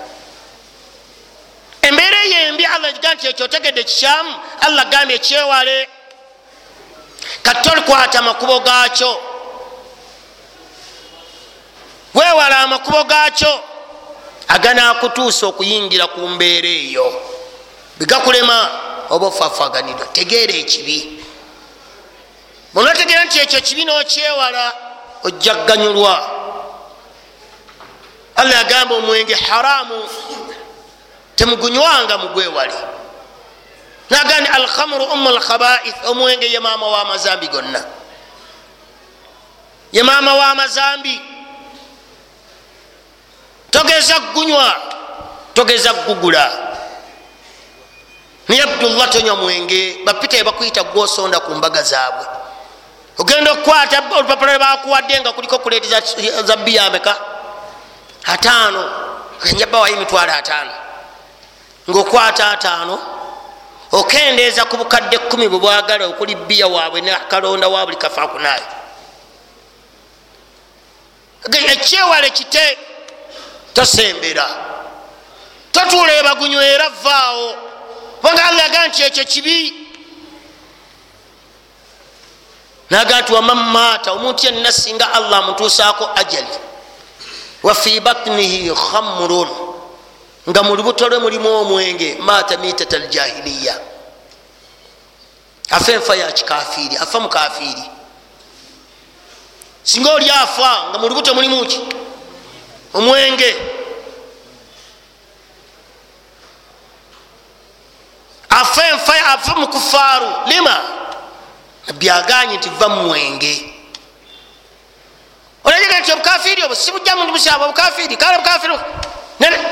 embeera eyo embi allah giga nti ekyo otegedde kikyamu allah gambye ekyewale kati tolikwata amakubo gaakyo. Weewala amakubo gaakyo aganakutuusa okuyingira ku mbeera eyo. Bigakulema oba ofafaganirwa tegeera ekibi. Munategeera nti ekyo kibi nokyewala ojja kganyulwa allah yagamba omwenge haramu. Temugunywanga mugwewale nagandi alkhamru umu lkhabaith omwenge ye maama w'amazambi gonna? Ye maama w'amazambi togeza kugunywa togeza kugugula naye abdullah tonywa mwenge bapita bakuyita gwosonda ku mbaga zaabwe. Ogenda okukwata olupapula lwebakuwadde nga kuliko kuleeti za biyameka ataano enjabawayo emitwalo ataano. Ngaokwata ataano okendeeza ku bukadde kumi bwe bwagala okuli biya waabwe nakalonda wa buli kafakunayo ekyewale kite? Tosembera. Totuula ebagunywera vaawo kubanga allah yagaa nti ekyo kibi. Naga nti waman maata omuntu yenna singa allah amutuusaako ajali wa fi batnihi khamrun. Nga mu lubuto lwe mulimu omwenge maata mitata aljahiliya. Afa enfa ya kikafiiri afa mukafiiri singa oli afa nga mu lubuto mulimu ki? Omwenge. Afa enfa afa mukufaaru lima? Byaganye nti va mumwenge olaga nti obukafiri obwo sibujja mundu musyaba obukafiri kale bukafiri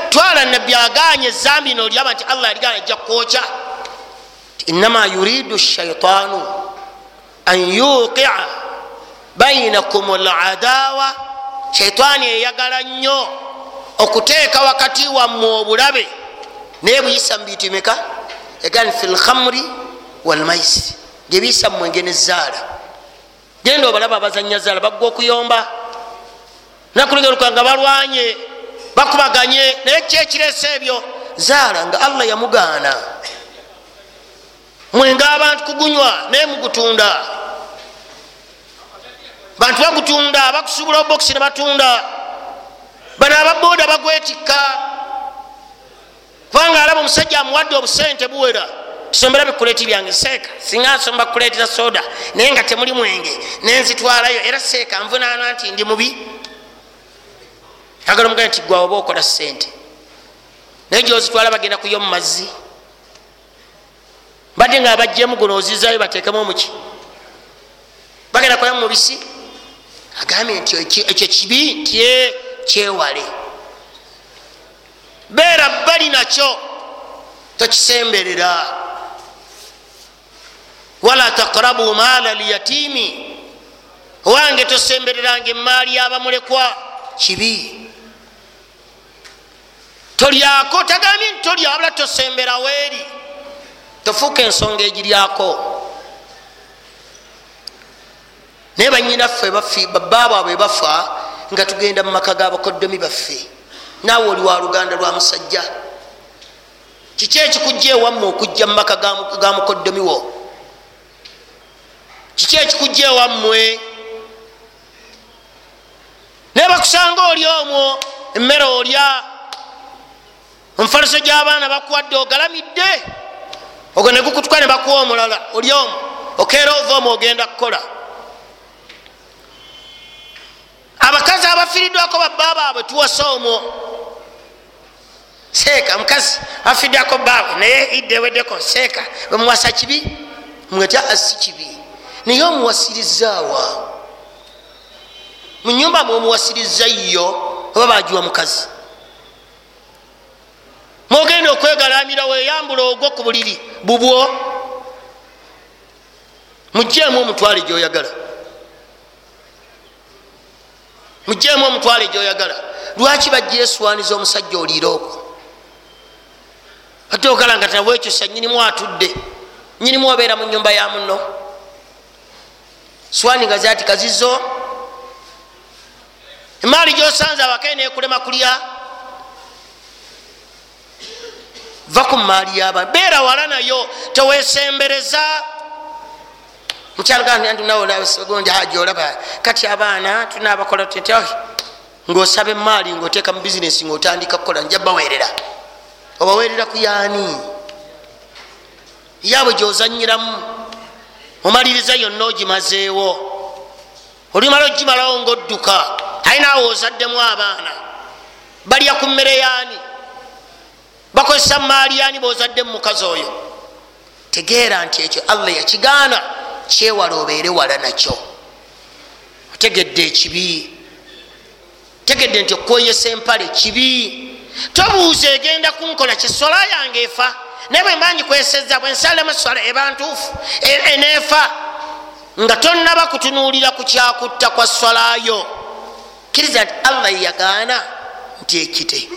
twala nabyaganye ezambi nolyaba nti allah yaligana ajja kwokya inama yuridu shaitanu an yuqia bainakum ladawa shaitaani eyagala nnyo okuteeka wakati wamme obulabe. Naye buyisa mubintu meka egani fi lkhamri walmaisiri gyebiyisa mumwenge nezaala genda obalaba abazanya zaala bagwa okuyomba nakulegeruka nga balwanye bakubaganye naye kyekiresa ebyo? Zaala nga allah yamugaana. Mwenge abantu kugunywa naye mugutunda. Bantu bagutunda bakusubula obokisi nebatunda bano ababoda bagwetikka. Kubanga alaba omusajja amuwadde obusente buwera tusombera bikuleti byange seeka. Singa nsomba kuletera soda naye nga temuli mwenge nenzitwalayo era seeka nvunaana nti ndi mubi. Agala omugane nti gwawe oba okola sente naye gyozitwala bagenda kuyo mu mazzi. Badde nga abajjemu guno ozizayo batekemu omuki. Bagenda kuya mu mubisi. Agambye nti ekyo kibi tye kyewale. Beera bali nakyo tokisemberera takrabu maala lyatimi owange tosembereranga emaali yabamulekwa kibi. Tolyako tagambye nti tolya wabula tosemberawo eri tofuuka ensonga egiryako. Naye banyinaffe babba baabwe bafa nga tugenda mu maka g'abakoddomi baffe. Naawe oli wa luganda lwa musajja. Kiki ekikujja ewamme okujja mu maka ga mukoddomi wo kiki ekikujja ewammwe naye bakusanga oli omwo emmere olya? Omufaliso gy'abaana bakuwadde ogalamidde? Ogwo ne gukutuka ne bakuwa omulala oli omwo okeera ova omwo ogenda kukola. Abakazi abafiriddwako babba baabwe tuwasa omwo. Seeka mukazi afiddako baabwe naye idde eweddeko seeka bemuwasa kibi? Mweta asi kibi naye omuwasirizaawa mu nyumba mwomuwasiriza yo oba bagiwa mukazi? Mwogenda okwegalamira weyambula ogwo ku buliri bubwo? Mugjeemu omutwale gyoyagala. Mugjeemu omutwale gyoyagala. Lwaki bajja eswaniza omusajja oliire okwo? Ate ogala nga tawekyusa nyinimu atudde nyinimu obeera mu nyumba ya muno swani nga zati kazizo. Emaali gyosanze abakae nekulema kulya va ku maali yaba beera wala nayo tewesembereza. Mukyalogajolaba kati abaana tunabakola ngaosaba emaali ngaoteeka mu bizinesi ngaotandika kukola nja bawerera obawerera ku yaani yaabwe gyozanyiramu omaliriza yonna ogimazeewo. Olimala ogimalawo ngaodduka ayinaawe ozaddemu abaana. Balya ku mmere yaani? Bakozesa maali yaani bozaddemu mukazi oyo? Tegeera nti ekyo allah yakigaana. Kyewala obeere wala nakyo. Otegedde ekibi. Tegedde nti okweyesa empale kibi. Tobuuza egenda kunkola kyeswala yange efa naye bwe mbanji kweseza bwensalemu swala eba ntuufu eneefa nga tonnaba kutunuulira ku kyakutta kwa swalayo kkiriza nti allah yagaana nti ekite.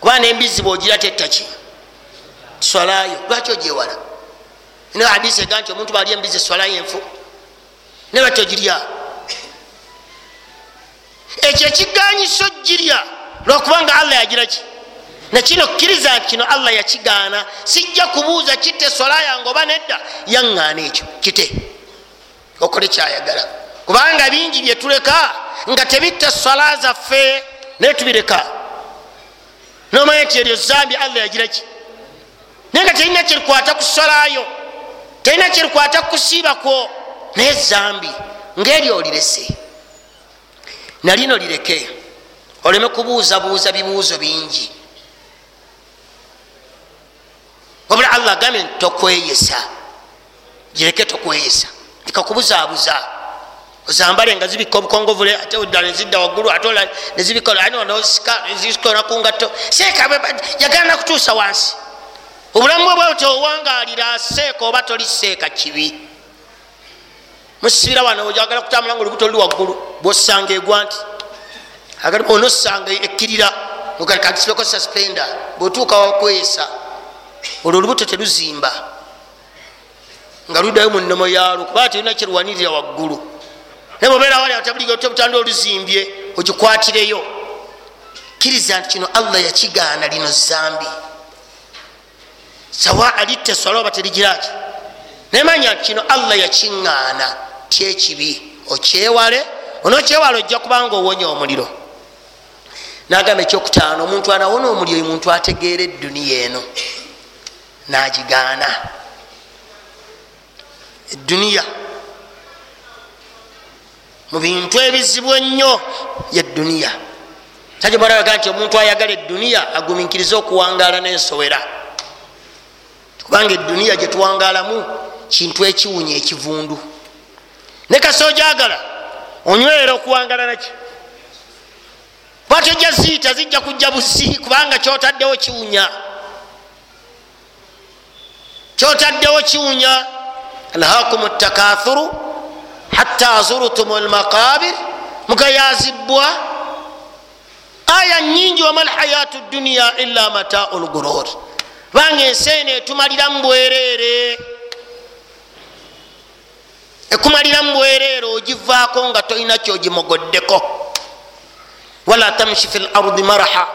Kuba nembizi bwogira tettaki swalayo lwaki ogyewala? N hadisi ega nti omuntu bali embizi swalayo enfu. Ne lwaki ogirya ekyo ekiganyisa ogirya lwokubanga allah yagiraki nakino kkiriza nti kino allah yakigaana. Sijja kubuuza kitte swala yange oba nedda. Yaŋŋaana ekyo kite. Okole kyayagala. Kubanga bingi byetuleka nga tebitta swala zaffe naye tubireka. Nomanya nti eryo zambi allah yagiraki naye nga terina kyerikwata ku swalayo terina kyerikwata ku kusiiba kwo naye zambi ngaeryo olirese. Nalino lireke oleme kubuuzabuuza bibuuzo bingi wabula allah agambye nti tokweyesa gireke tokweyesa ikakubuzaabuza ozambale nga zibika obukongovule ate ddala nezidda waggulu ate nezibikola kungatto seeka yagala nakutuusa wansi. Obulamu bwe bwe towangalira seeka oba toli seeka kibi. Musibira wano oyagala kutambula nga olubuto luli waggulu bwosanga egwa nti onosanga ekkirira katisibeko suspenda bweotuuka wakweyesa olwo olubuto teluzimba nga luddayo mu nnomo yalwo kubanga terina kyerwanirira waggulu. Naye bwobeera wali atabutanda oluzimbye ogikwatireyo. Kkiriza nti kino allah yakigaana lino zambi. Sawa alitte swala oba terigiraki nemanya nti kino allah yakiŋŋaana. Tyekibi okyewale onokyewale ojja kubanga owonya omuliro. Nagamba ekyokutaano omuntu anawona omuliro oyo muntu ategeera edduniya eno nagigaana. Eduniya mu bintu ebizibu ennyo yeduniya tajibaraga nti omuntu ayagala eduniya aguminkirize okuwangaala n'ensowera. Kubanga eduniya gyetuwangaalamu kintu ekiwunya ekivundu. Ne kasi ojagala onywera okuwangala naki bwatyo ojja ziita zijja kujja busi kubanga kyotaddewo kiwunya kyotaddewo kiwunya alhakum takathuru hatta zurtum lmaqabir mugayazibwa aya nyingi wama lhayatu duniya illa matau lgurur banga ensi eno etumaliramu bwereere. Ekumaliramu bwereere ogivaako nga tolina kyogimogoddeko. Wala tamshi fi lardi maraha.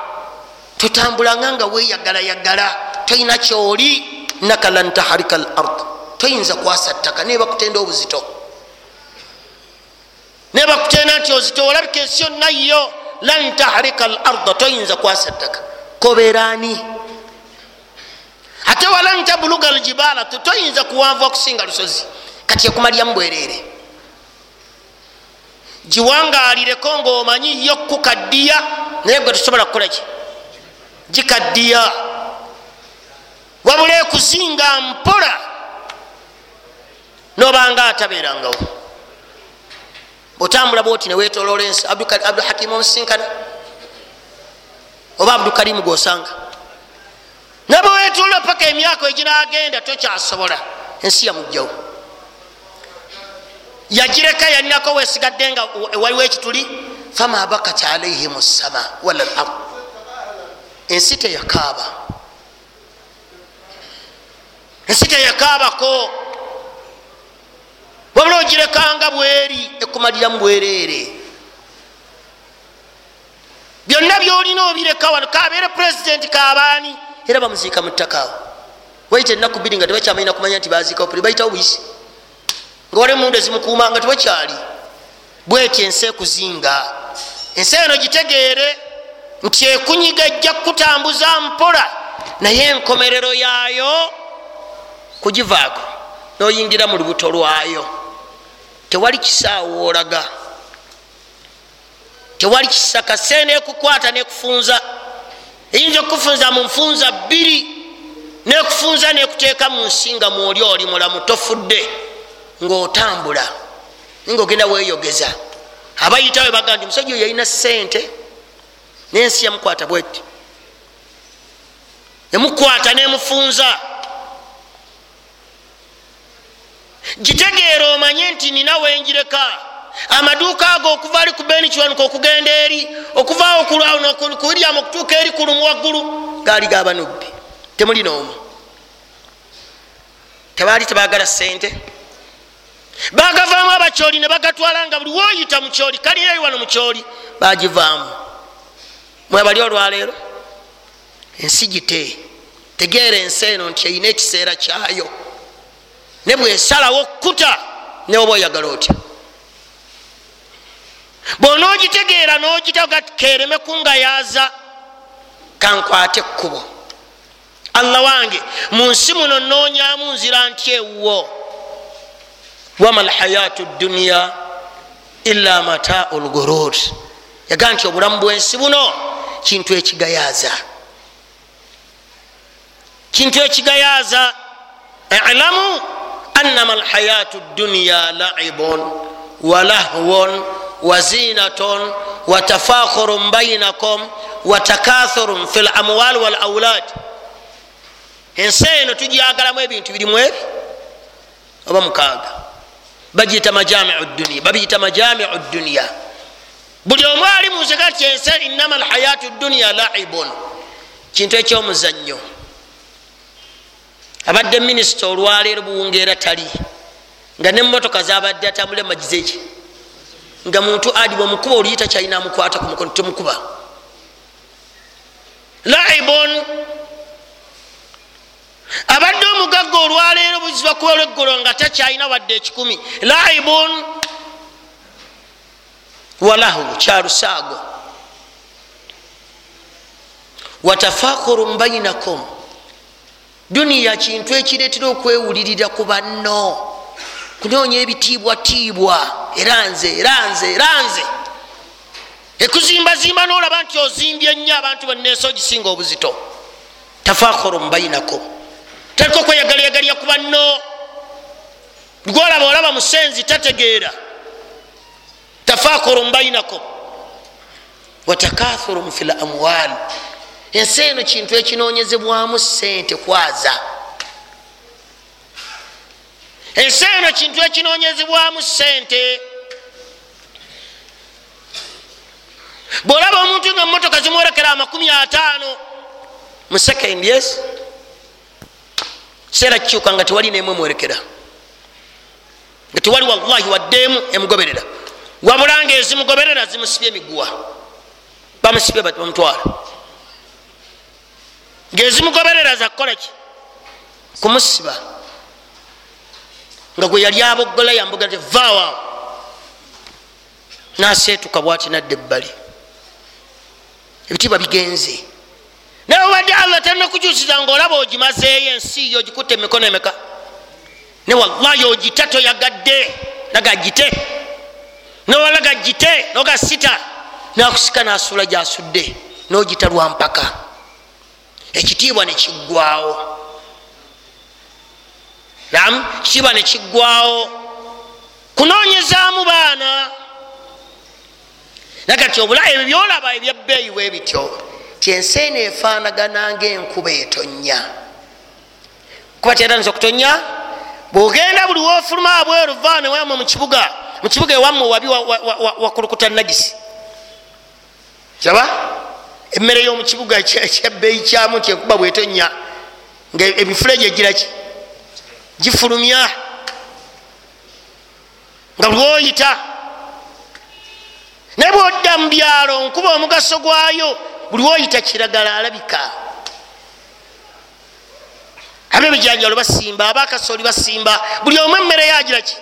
Totambulanga nga weyagalayagala tolina kyoli naka lan taharika lard toyinza kwasa ttaka naye bakutenda obuzito. Naye bakutenda nti ozito olabika ensi yonna yo lan taharika larda toyinza kwasa ttaka kobeeraani ate walan tabuluga ljibala toyinza kuwanva okusinga lusozi. Kati ekumalyamu bwereere. Giwangalireko ngaomanyi yo kukaddiya naye gwe tosobola kukolaki gikaddiya wabula ekuzinga mpola nobanga atabeerangawo bwotambula bwoti newetolola ensi abduhakimu omusinkana oba abdukarimu gosanga nabwewetolola paka emyaka eginagenda tokyasobola ensi yamugjawo. Yagireka yalinako wesigadde nga waliwo ekituli fama bakat alaihim sama wala lard ensi teyakaaba ensi teyakaabako wabula ogirekanga bweri ekumaliramu bwereere. Byonna byolina obireka wano kabeere purezidenti kabaani era bamuziika mu ttakaawo waita enaku bbiri nga tebakyamalina kumanya nti baziikawo puli bayitawo buyisi nga wali mundu ezimukuuma nga tebakyali. Bweti ensi ekuzinga. Ensi eno gitegeere nti ekunyiga ejja kukutambuza mpola naye enkomerero yaayo kugivaako noyingira mu lubuto lwayo. Tewali kisaawo olaga tewali kisaka se nekukwata nekufunza. Eyinza okufunza mu nfunza bbiri nekufunza nekuteeka mu nsinga mwoli oli mulamu tofudde ngaotambula nga ogenda weyogeza abayitawe baga nti omusajja oyo yalina sente nensi yamukwata bweti emukwata nemufunza gitegeera omanye nti nina wenjireka. Amaduuka ago okuva ali ku beni kiwanuka okugenda eri okuvaawo kuwiryamu okutuuka eri kulumu waggulu gaali gabanubbi temuli noomu tebaali tebagala sente bagavaamu abakyoli ne bagatwala nga buli woyita mukyoli kalinaeri wano mukyoli bagivaamu. Mwebali olwaleero? Ensi gite. Tegeera ensi eno nti erina ekiseera kyayo ne bwesalawo kuta neoba oyagala otya bwonaogitegeera nogitaga kereme kungayaza kankwate ekkubo allah wange mu nsi muno noonyamu nzira nti ewwo wama lhayatu duniya illa matau lgurur yaga nti obulamu bwensi buno kintu ekigayaza kintu ekigayaza ilamu anama lhayatu duniya laibun walahwun wazinatun watafakhurun bainakum watakathurun fi lamwal walaulad ensi eno tujagalamu ebintu birimu ebi oba mukaaga? Bagiyita majamiu duniya babiyita majamiu duniya buli omu ali munzega ti ensi inama lhayatu duniya laibun. Kintu ekyomuzannyo abadde minisita olwaleero buwungeera tali nga nemotoka zabadde atambule magize eki nga muntu adi bwemukuba oluyita kyalina amukwata ku mukono temukuba. Laibon abadde omugagga olwaleero buziba kuba lweggolo nga takyalina wadde ekikumi. Laibon walahu kyalusaago watafakhurun bainakum duniya kintu ekireetera okwewulirira ku banno. Kunoonya ebitiibwatiibwa era nze era nze era nze. Ekuzimbazimba nolaba nti ozimbye nnyo abantu banneesa ogisinga obuzito. Tafakhurun bainakum taliko okweyagalayagalya ku banno. Gwolaba olaba musenzi tategeera. Tafakhurun bainakum watakathurun fi lamwal ensi eno kintu ekinoonyezebwamu sente kwaza. Ensi eno kintu ekinoonyezebwamu sente bwolaba omuntu nga motoka zimworekera amakumi ataano mu second yes? Kiseera kikyuka nga tewali nemu emwerekera nga tewali wallahi waddeemu emugoberera. Wabula nga ezimugoberera zimusibye emiguwa. Bamusibye bamutwala ngaezimugoberera zakukolaki kumusiba. Nga gwe yali aboggola yamboga ti vaawo naseetuka bwati nadda ebbali. Ebitiibwa bigenze. Naye obadde allah talinakukyusiza ngaolaba ogimazeeyo ensi yo ogikutte emikono emeka? Ne wallahi ogita toyagadde nagagite nowalaga gite nogasita nakusika nasula gyasudde nogita lwampaka ekitiibwa nekiggwawo nam kitiibwa nekiggwawo kunonyezaamu baana. Nagati obula ebyo byolaba ebyabbeeyi bwe bityo tyensi eno efaanagana ngaenkuba etonya kuba tyatanisa okutonya bwogenda buli wofuluma abweru vaane wamwe mukibuga mukibuga ewammwe wabi wakulukuta nagisi. Kyaba emmere y'omukibuga ekyabbeeyi kyamu kyenkuba bwetonya nga emifulege egiraki gifulumya. Nga bwoyita. Naye bwodda mu byalo nkuba omugaso gwayo buli woyita kiragala alabika. Abebijanjalo basimba abakasoli basimba buli omu emmere yagiraki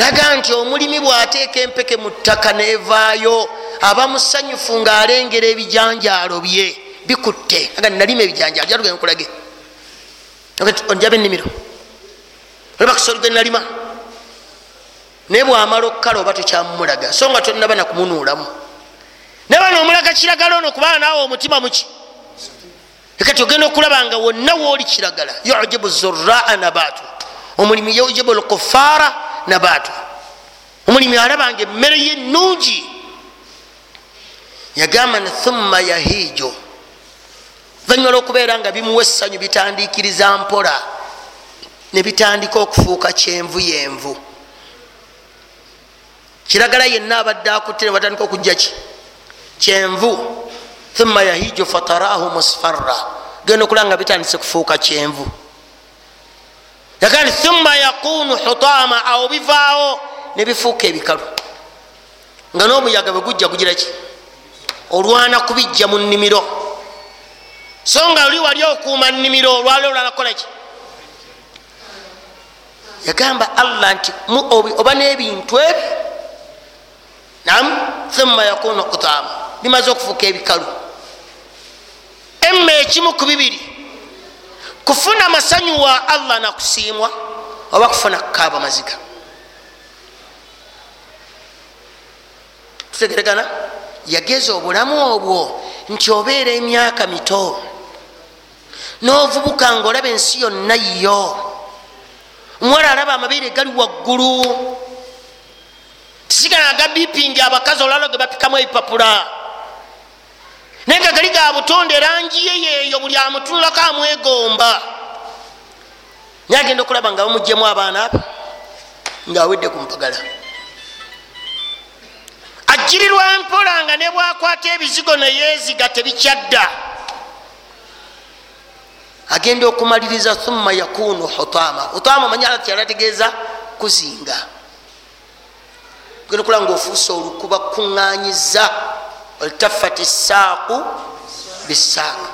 naga nti omulimi bwateeka empeke mu ttaka nevaayo aba musanyufu ngaalengera ebijanjalo bye bikutte. Aga nalima ebijanjalo jaluge nkulage onjaba ennimiro. Olaba kasoli ge nalima. Naye bwamala okukala oba tokyamumulaga so nga tonaba nakumunuulamu naye bano omulaga kiragala ono kubaa naawe omutima muki ekati ogenda okulaba nga wonna wooli kiragala. Yujibu zuraa nabatu. Omulimi yujibu lkufaara nabatu omulimi alaba nga emmere ye nungi yagamba ni thumma yahiijo. Vanyuma lwokubeera nga bimuwa essanyu bitandikiriza mpola nebitandika okufuuka kyenvu yenvu. Kiragala yenna abadde akutte nebatandika okujja ki? Kyenvu. Thumma yahijo fatarahu musfarra. Genda okulaba nga bitandise kufuuka kyenvu yagandi thumma yakunu hutama awo bivaawo nebifuuka ebikalu. Nga n'omuyaga bwe gujja gugira ki? Olwana kubijja mu nnimiro. So nga oli wali okuuma nnimiro olwali olwanakola ki? Yagamba allah nti oba n'ebintu ebi? Nam thumma yakunu hutama. Bimaze okufuuka ebikalu. Emma ekimu ku bibiri kufuna masanyu wa allah nakusiimwa oba kufuna kukaaba maziga? Tutegeregana yageza obulamu obwo nti obeera emyaka mito. Novubuka nga olaba ensi yonna yo omuwala alaba amabeere gali waggulu. Tisigana ga bipingi abakazi olwalo ge bapikamu ebipapula naye nga gali ga butonde erangi ye yeeyo buli amutunulako amwegomba. Naye agenda okulaba nga bamugjemu abaana abo ngaawedde ku mpagala. Ajjirirwa mpola nga ne bwakwata ebizigo neyeeziga tebikyadda. Agenda okumaliriza thumma yakunu hutama. Hutama manyala tyalategeeza kuzinga. Genda okulaba nga ofuuse olukuba kuŋŋanyiza oltafat saaku bisaaka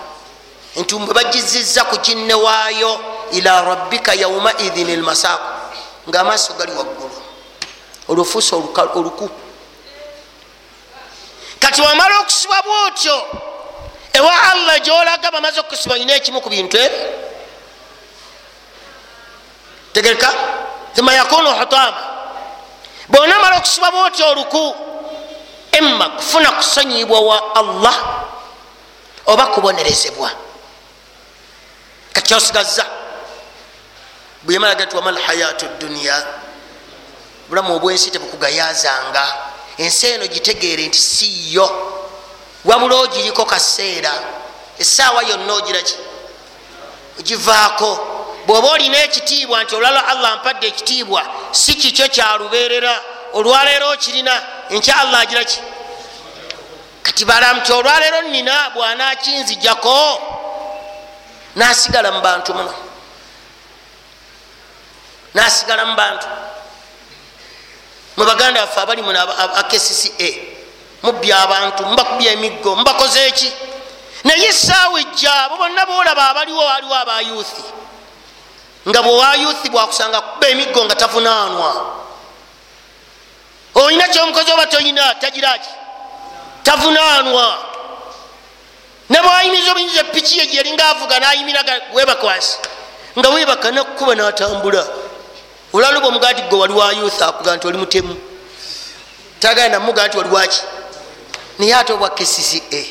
entumbe bagiziza ku kinne waayo ila rabbika yaumaidhin elmasaaku ngaamaaso gali waggulu. Olwofuusa oluku. Kati wamala okusibwa bwotyo ewa allah gyolaga bamaze okusiba olina ekimu ku bintu ebyo? Tegereka? Thumma yakunu hutama. Bonamala okusibwa bwotyo oluku emma kufuna kusanyibwa wa allah oba kubonerezebwa? Kakyosigaza bwemalaga ti wama lhayatu duniya bulamu obwensi tebukugayazanga ensi eno gitegeere nti siyo. Wabula ogiriko kaseera. Esaawa yonna ogiraki ogivaako. Bwoba olina ekitiibwa nti olwala allah mpadde ekitiibwa si kikyo kyalubeerera olwaleero okirina nkya allah agiraki kati balamu ti olwaleero nina bwanakinzijako nasigala mu bantu muno. Nasigala mu bantu. Mubaganda baffe abali muno akcca mubya abantu mubakubya emiggo mubakoze eki naye esaawa ejja abo bonna boolaba abaliwo waliwo abayuthi nga bwewayuthi bwakusanga kuba emiggo nga tavunaanwa olina kyomukozi oba toyina tagiraki? Tavunaanwa. Nabwayimiza obuyinza epiki ye gyeringa avuga nayimiraga webakwasi nga webaka nakukuba natambula. Olwaluba omugaa ti gwe wali wa youth akuga nti oli mutemu. Tagala namuga nti waliwaki naye ate obwa kcca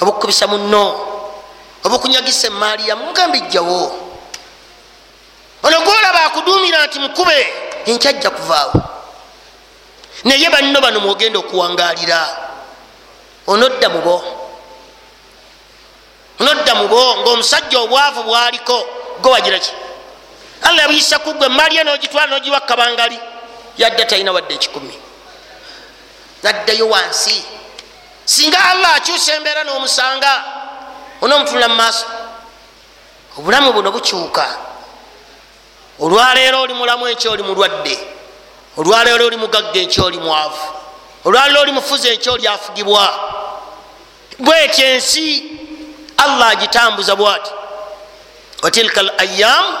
obukubisa muno obukunyagisa emaali yamu mugambe ijjawo ono gwolaba akudumira nti mukube enkyajja kuvaawo naye banno bano mwogenda okuwangalira. Onodda mubo onodda mubo ngaomusajja obwavu bwaliko go wagiraki allah yabuyisa kugwe emaali ye nogitwala nogiwa kabangali yadda talina wadde ekikumi. Naddayo wansi. Singa allah akyusa embeera n'omusanga onoomutula mu maaso. Obulamu buno bukyuka. Olwaleero oli mulamu ekyo oli mulwadde olwaleero oli mugagga ekyo oli mwavu. Olwaleero oli mufuzi ekyo oli afugibwa. Bwetyo ensi allah agitambuza bwati. Watilka al ayamu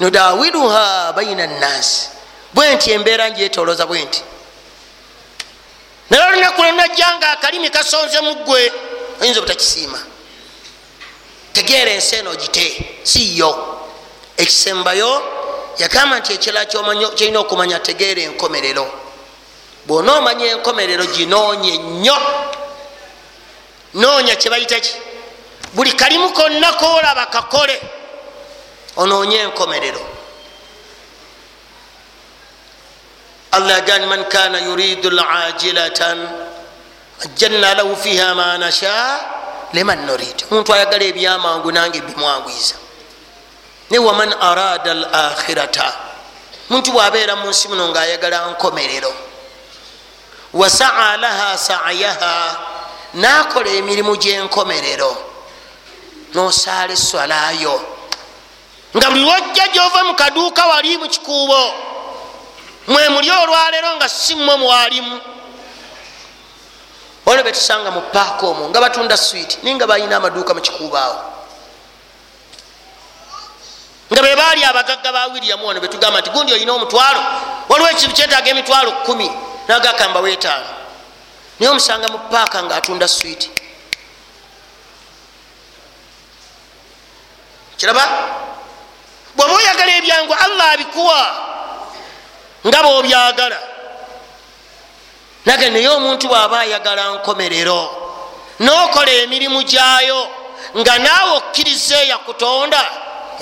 nudawiluha baina nnasi bwenti embeera ngyetoloza bwenti naye olunaku lwonajja nga akalimi kasonze muggwe oyinza obutakisiima. Tegeera ensi eno gite siyo. Ekisembayo yagamba nti ekirala kyolina okumanya tegeera enkomerero. Bwona omanya enkomerero ginoonye nnyo. Noonya kyebayita ki? Buli kalimu konna koolaba kakole onoonye enkomerero. Allah yagani man kana yuridu lajilatan ajjanna lahu fiha ma nasha liman nurid omuntu ayagala ebyamangu nange bimwangwiza ne waman arada lakhirata muntu bwabeera mu nsi muno ngaayagala nkomerero. Wasaa laha sayaha nakola emirimu gyenkomerero. Nosaala eswalayo nga buli lwojja gyova mu kaduuka wali mu kikuubo. Mwe muli olwaleero nga si mmwe mwalimu. Olwo betusanga mu paaka omwo nga batunda switi naye nga balina amaduuka mu kikuubo awo nga be baali abagagga ba wiriyamu wano betugamba nti gundi olina omutwalo? Waliwo ekintu kyetaaga emitwalo kumi nagakamba wetaano naye omusanga mu paaka nga atunda switi kiraba? Bwoba oyagala ebyangu allah abikuwa. Nga bwobyagala nage naye omuntu bw'aba ayagala nkomerero nokola emirimu gyayo nga naawe okkiriza eyakutonda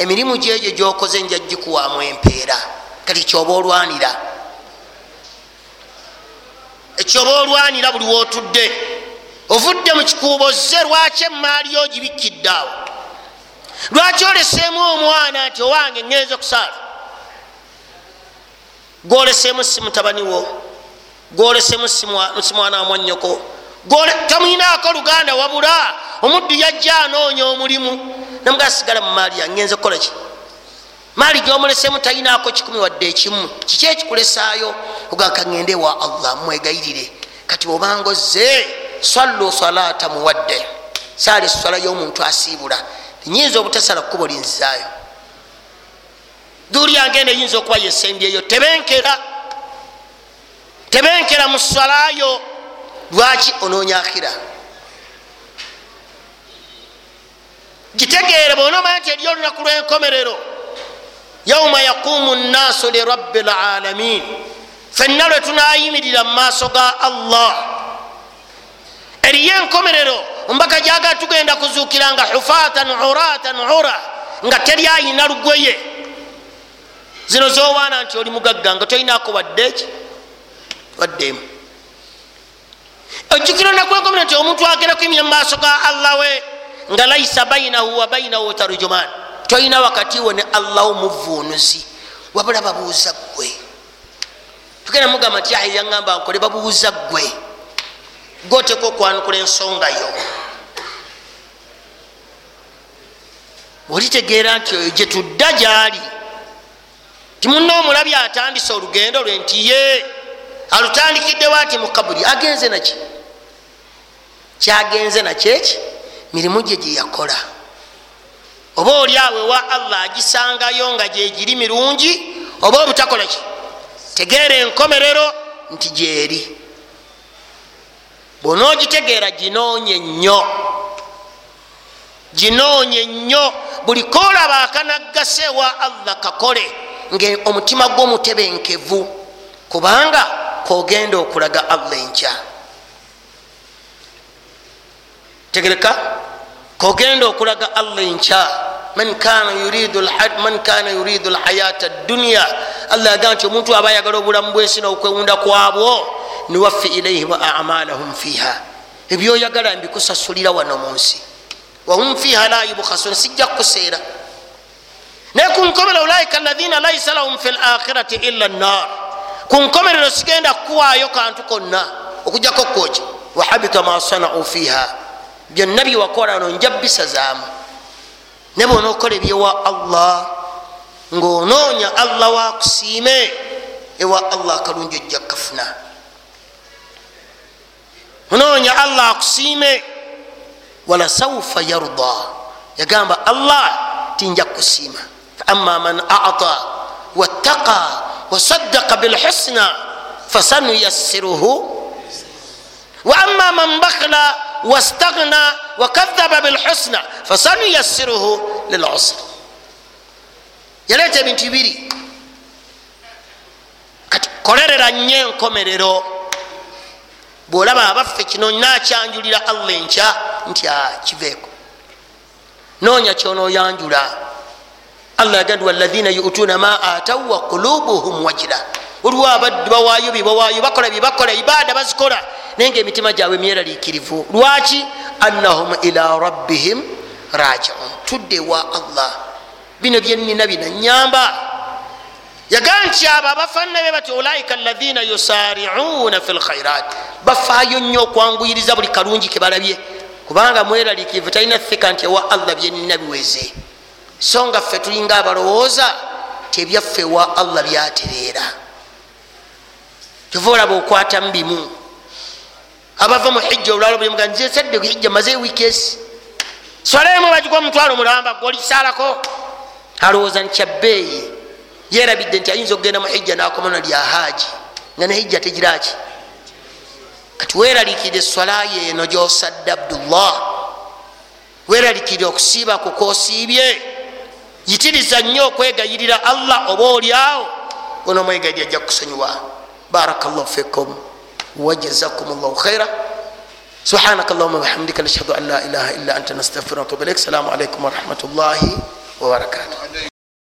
emirimu gyegyo gyokoze njagikuwamu empeera. Kati kyoba olwanira? Ekyoba olwanira buli wootudde ovudde mu kikuubo ze lwaki emaali yo gibikkidde awo? Lwaki oleseemu omwana nti owange ngenze kusaala? Gwoleseemu si mutabani wo gwoleseemu si mwana wa mwannyoko. Tamwinaako luganda wabula omuddu yajja anoonya omulimu namugasigala mu maali yangenze kukolaki maali gyomuleseemu talinaako kikumi wadde ekimu. Kiki ekikulesaayo ogaka ngende wa allah mwegayirire. Kati obanga ozze swallu salata muwadde saala eswala y'omuntu asiibula. Nyinza obutasala kkubo linzizaayo duuli yangenda eyinza okuba yesembyeyo. Tebenkera. Tebenkera mu swalayo lwaki onoonya akhira gitegeere bonaomanya nti eri olunaku lw'enkomerero yauma yaqumu nnaasu lirabbi lalamin fenna lwe tunayimirira mu maaso ga allah. Eriyo enkomerero ombaka gyaga tugenda kuzuukira nga hufatan uratan ura nga teri ayina lugweye zino zowaana nti oli mugagga nga tolinako waddeki waddemu ojjukira olunaku lwenkomerero nti omuntu agenda kuyimira mu maaso ga allah we nga laisa bainahu wa bainahu tarujuman tolina wakati we ne allah omuvuunuzi wabula babuuza ggwe. Tugenda mugamba nti ahi yaŋamba nkole babuuza ggwe. Goteka okwanukula ensonga yo. Olitegeera nti oyo gyetudda gyali. Timunna omulabi atandise olugendo lwe nti ye alutandikiddewo ati mukabuli agenze naki kyagenze nakyeki mirimu gye gyeyakola oba oli awe wa allah agisangayo nga gyegiri mirungi oba obutakola ki? Tegeera enkomerero nti gyeri. Bwonaogitegeera ginoonye nnyo ginoonye nnyo buli koolaba akanaggase wa allah kakole nga omutima gw'omutebenkevu kubanga kogenda okulaga allah enkya tegereka kogenda okulaga allah enkya. Man kana yuridu lhayata dduniya allah agamba nti omuntu aba ayagala obulamu bwensi nokwewunda kwabwo niwaffi ilaihim amalahum fiha ebyoyagala mbikusasulira wano mu nsi. Wahum fiha la yubkhasun sijja kukuseera. Naye kunkomero ulaika alaina laisa lahum fi lakhirati illa nar kunkomerero sigenda kukuwaayo kantu konna okujjako kwoki wahabita ma sanau fiha byonna byewakola no nja bisazaamu ne bonaokola ebyewa allah ngaonoonya allah wakusiime ewa allah akalungi ojja kafuna onoonya allah akusiime walasaufa yarda. Yagamba allah tinja kusiima faama man ata wattaqa wasaddaqa bilhusna fasanuyassiruhu waama man bakla wastagna wakadhaba bilhusna fasanuyassiruhu lilusr yaleeta ebintu bibiri kati kolerera nnyo enkomerero bwolaba abaffe kino nakyanjulira allah enkya nti kiveeko noonya kyonoyanjula allah yagandi walaina yutuna ma atau wa kulubuhum wajira oliwo abaddu bawaayo byebawaayo bakola byebakola ibaada bazikola. Naye nga emitima gyabwe myeraliikirivu. Lwaki? Annahum ila rabbihim rajiun. Tudde wa allah. Bino byenina binanyamba yagaa nti abo abafannabe bati ulaika alaina yusariuna fi lkhairat bafaayo nnyo okwanguyiriza buli kalungi kebalabye kubanga mweraliikirivu talina thika nti ewa allah byenina biweze. So nga ffe tulinga abalowooza tebyaffe wa allah byatereera kyova olaba okwatamu bimu abava mu hijja olwalo bulimuga nzesadde hijja maze wiiki esi. Swalemu bagikwa omutwalo mulamba gwolisaalako alowooza nkyabbeeyi yerabidde nti ayinza okugenda mu hijja nakomana lya haaji nga ne hijja tegiraki. Kati weraliikirire eswala yeeno gyosadde abdullah. Weraliikirire okusiiba kukosiibye yitiriza nnyo okwegayirira allah oba oliawo onomwegayirira ajja kukusonyiwa بارك الله فيكم وجزاكم الله خيرا سبحانك اللهم وبحمدك نشهد ان لا اله الا انت نستغفرك ونتوب اليك السلام عليكم ورحمه الله وبركاته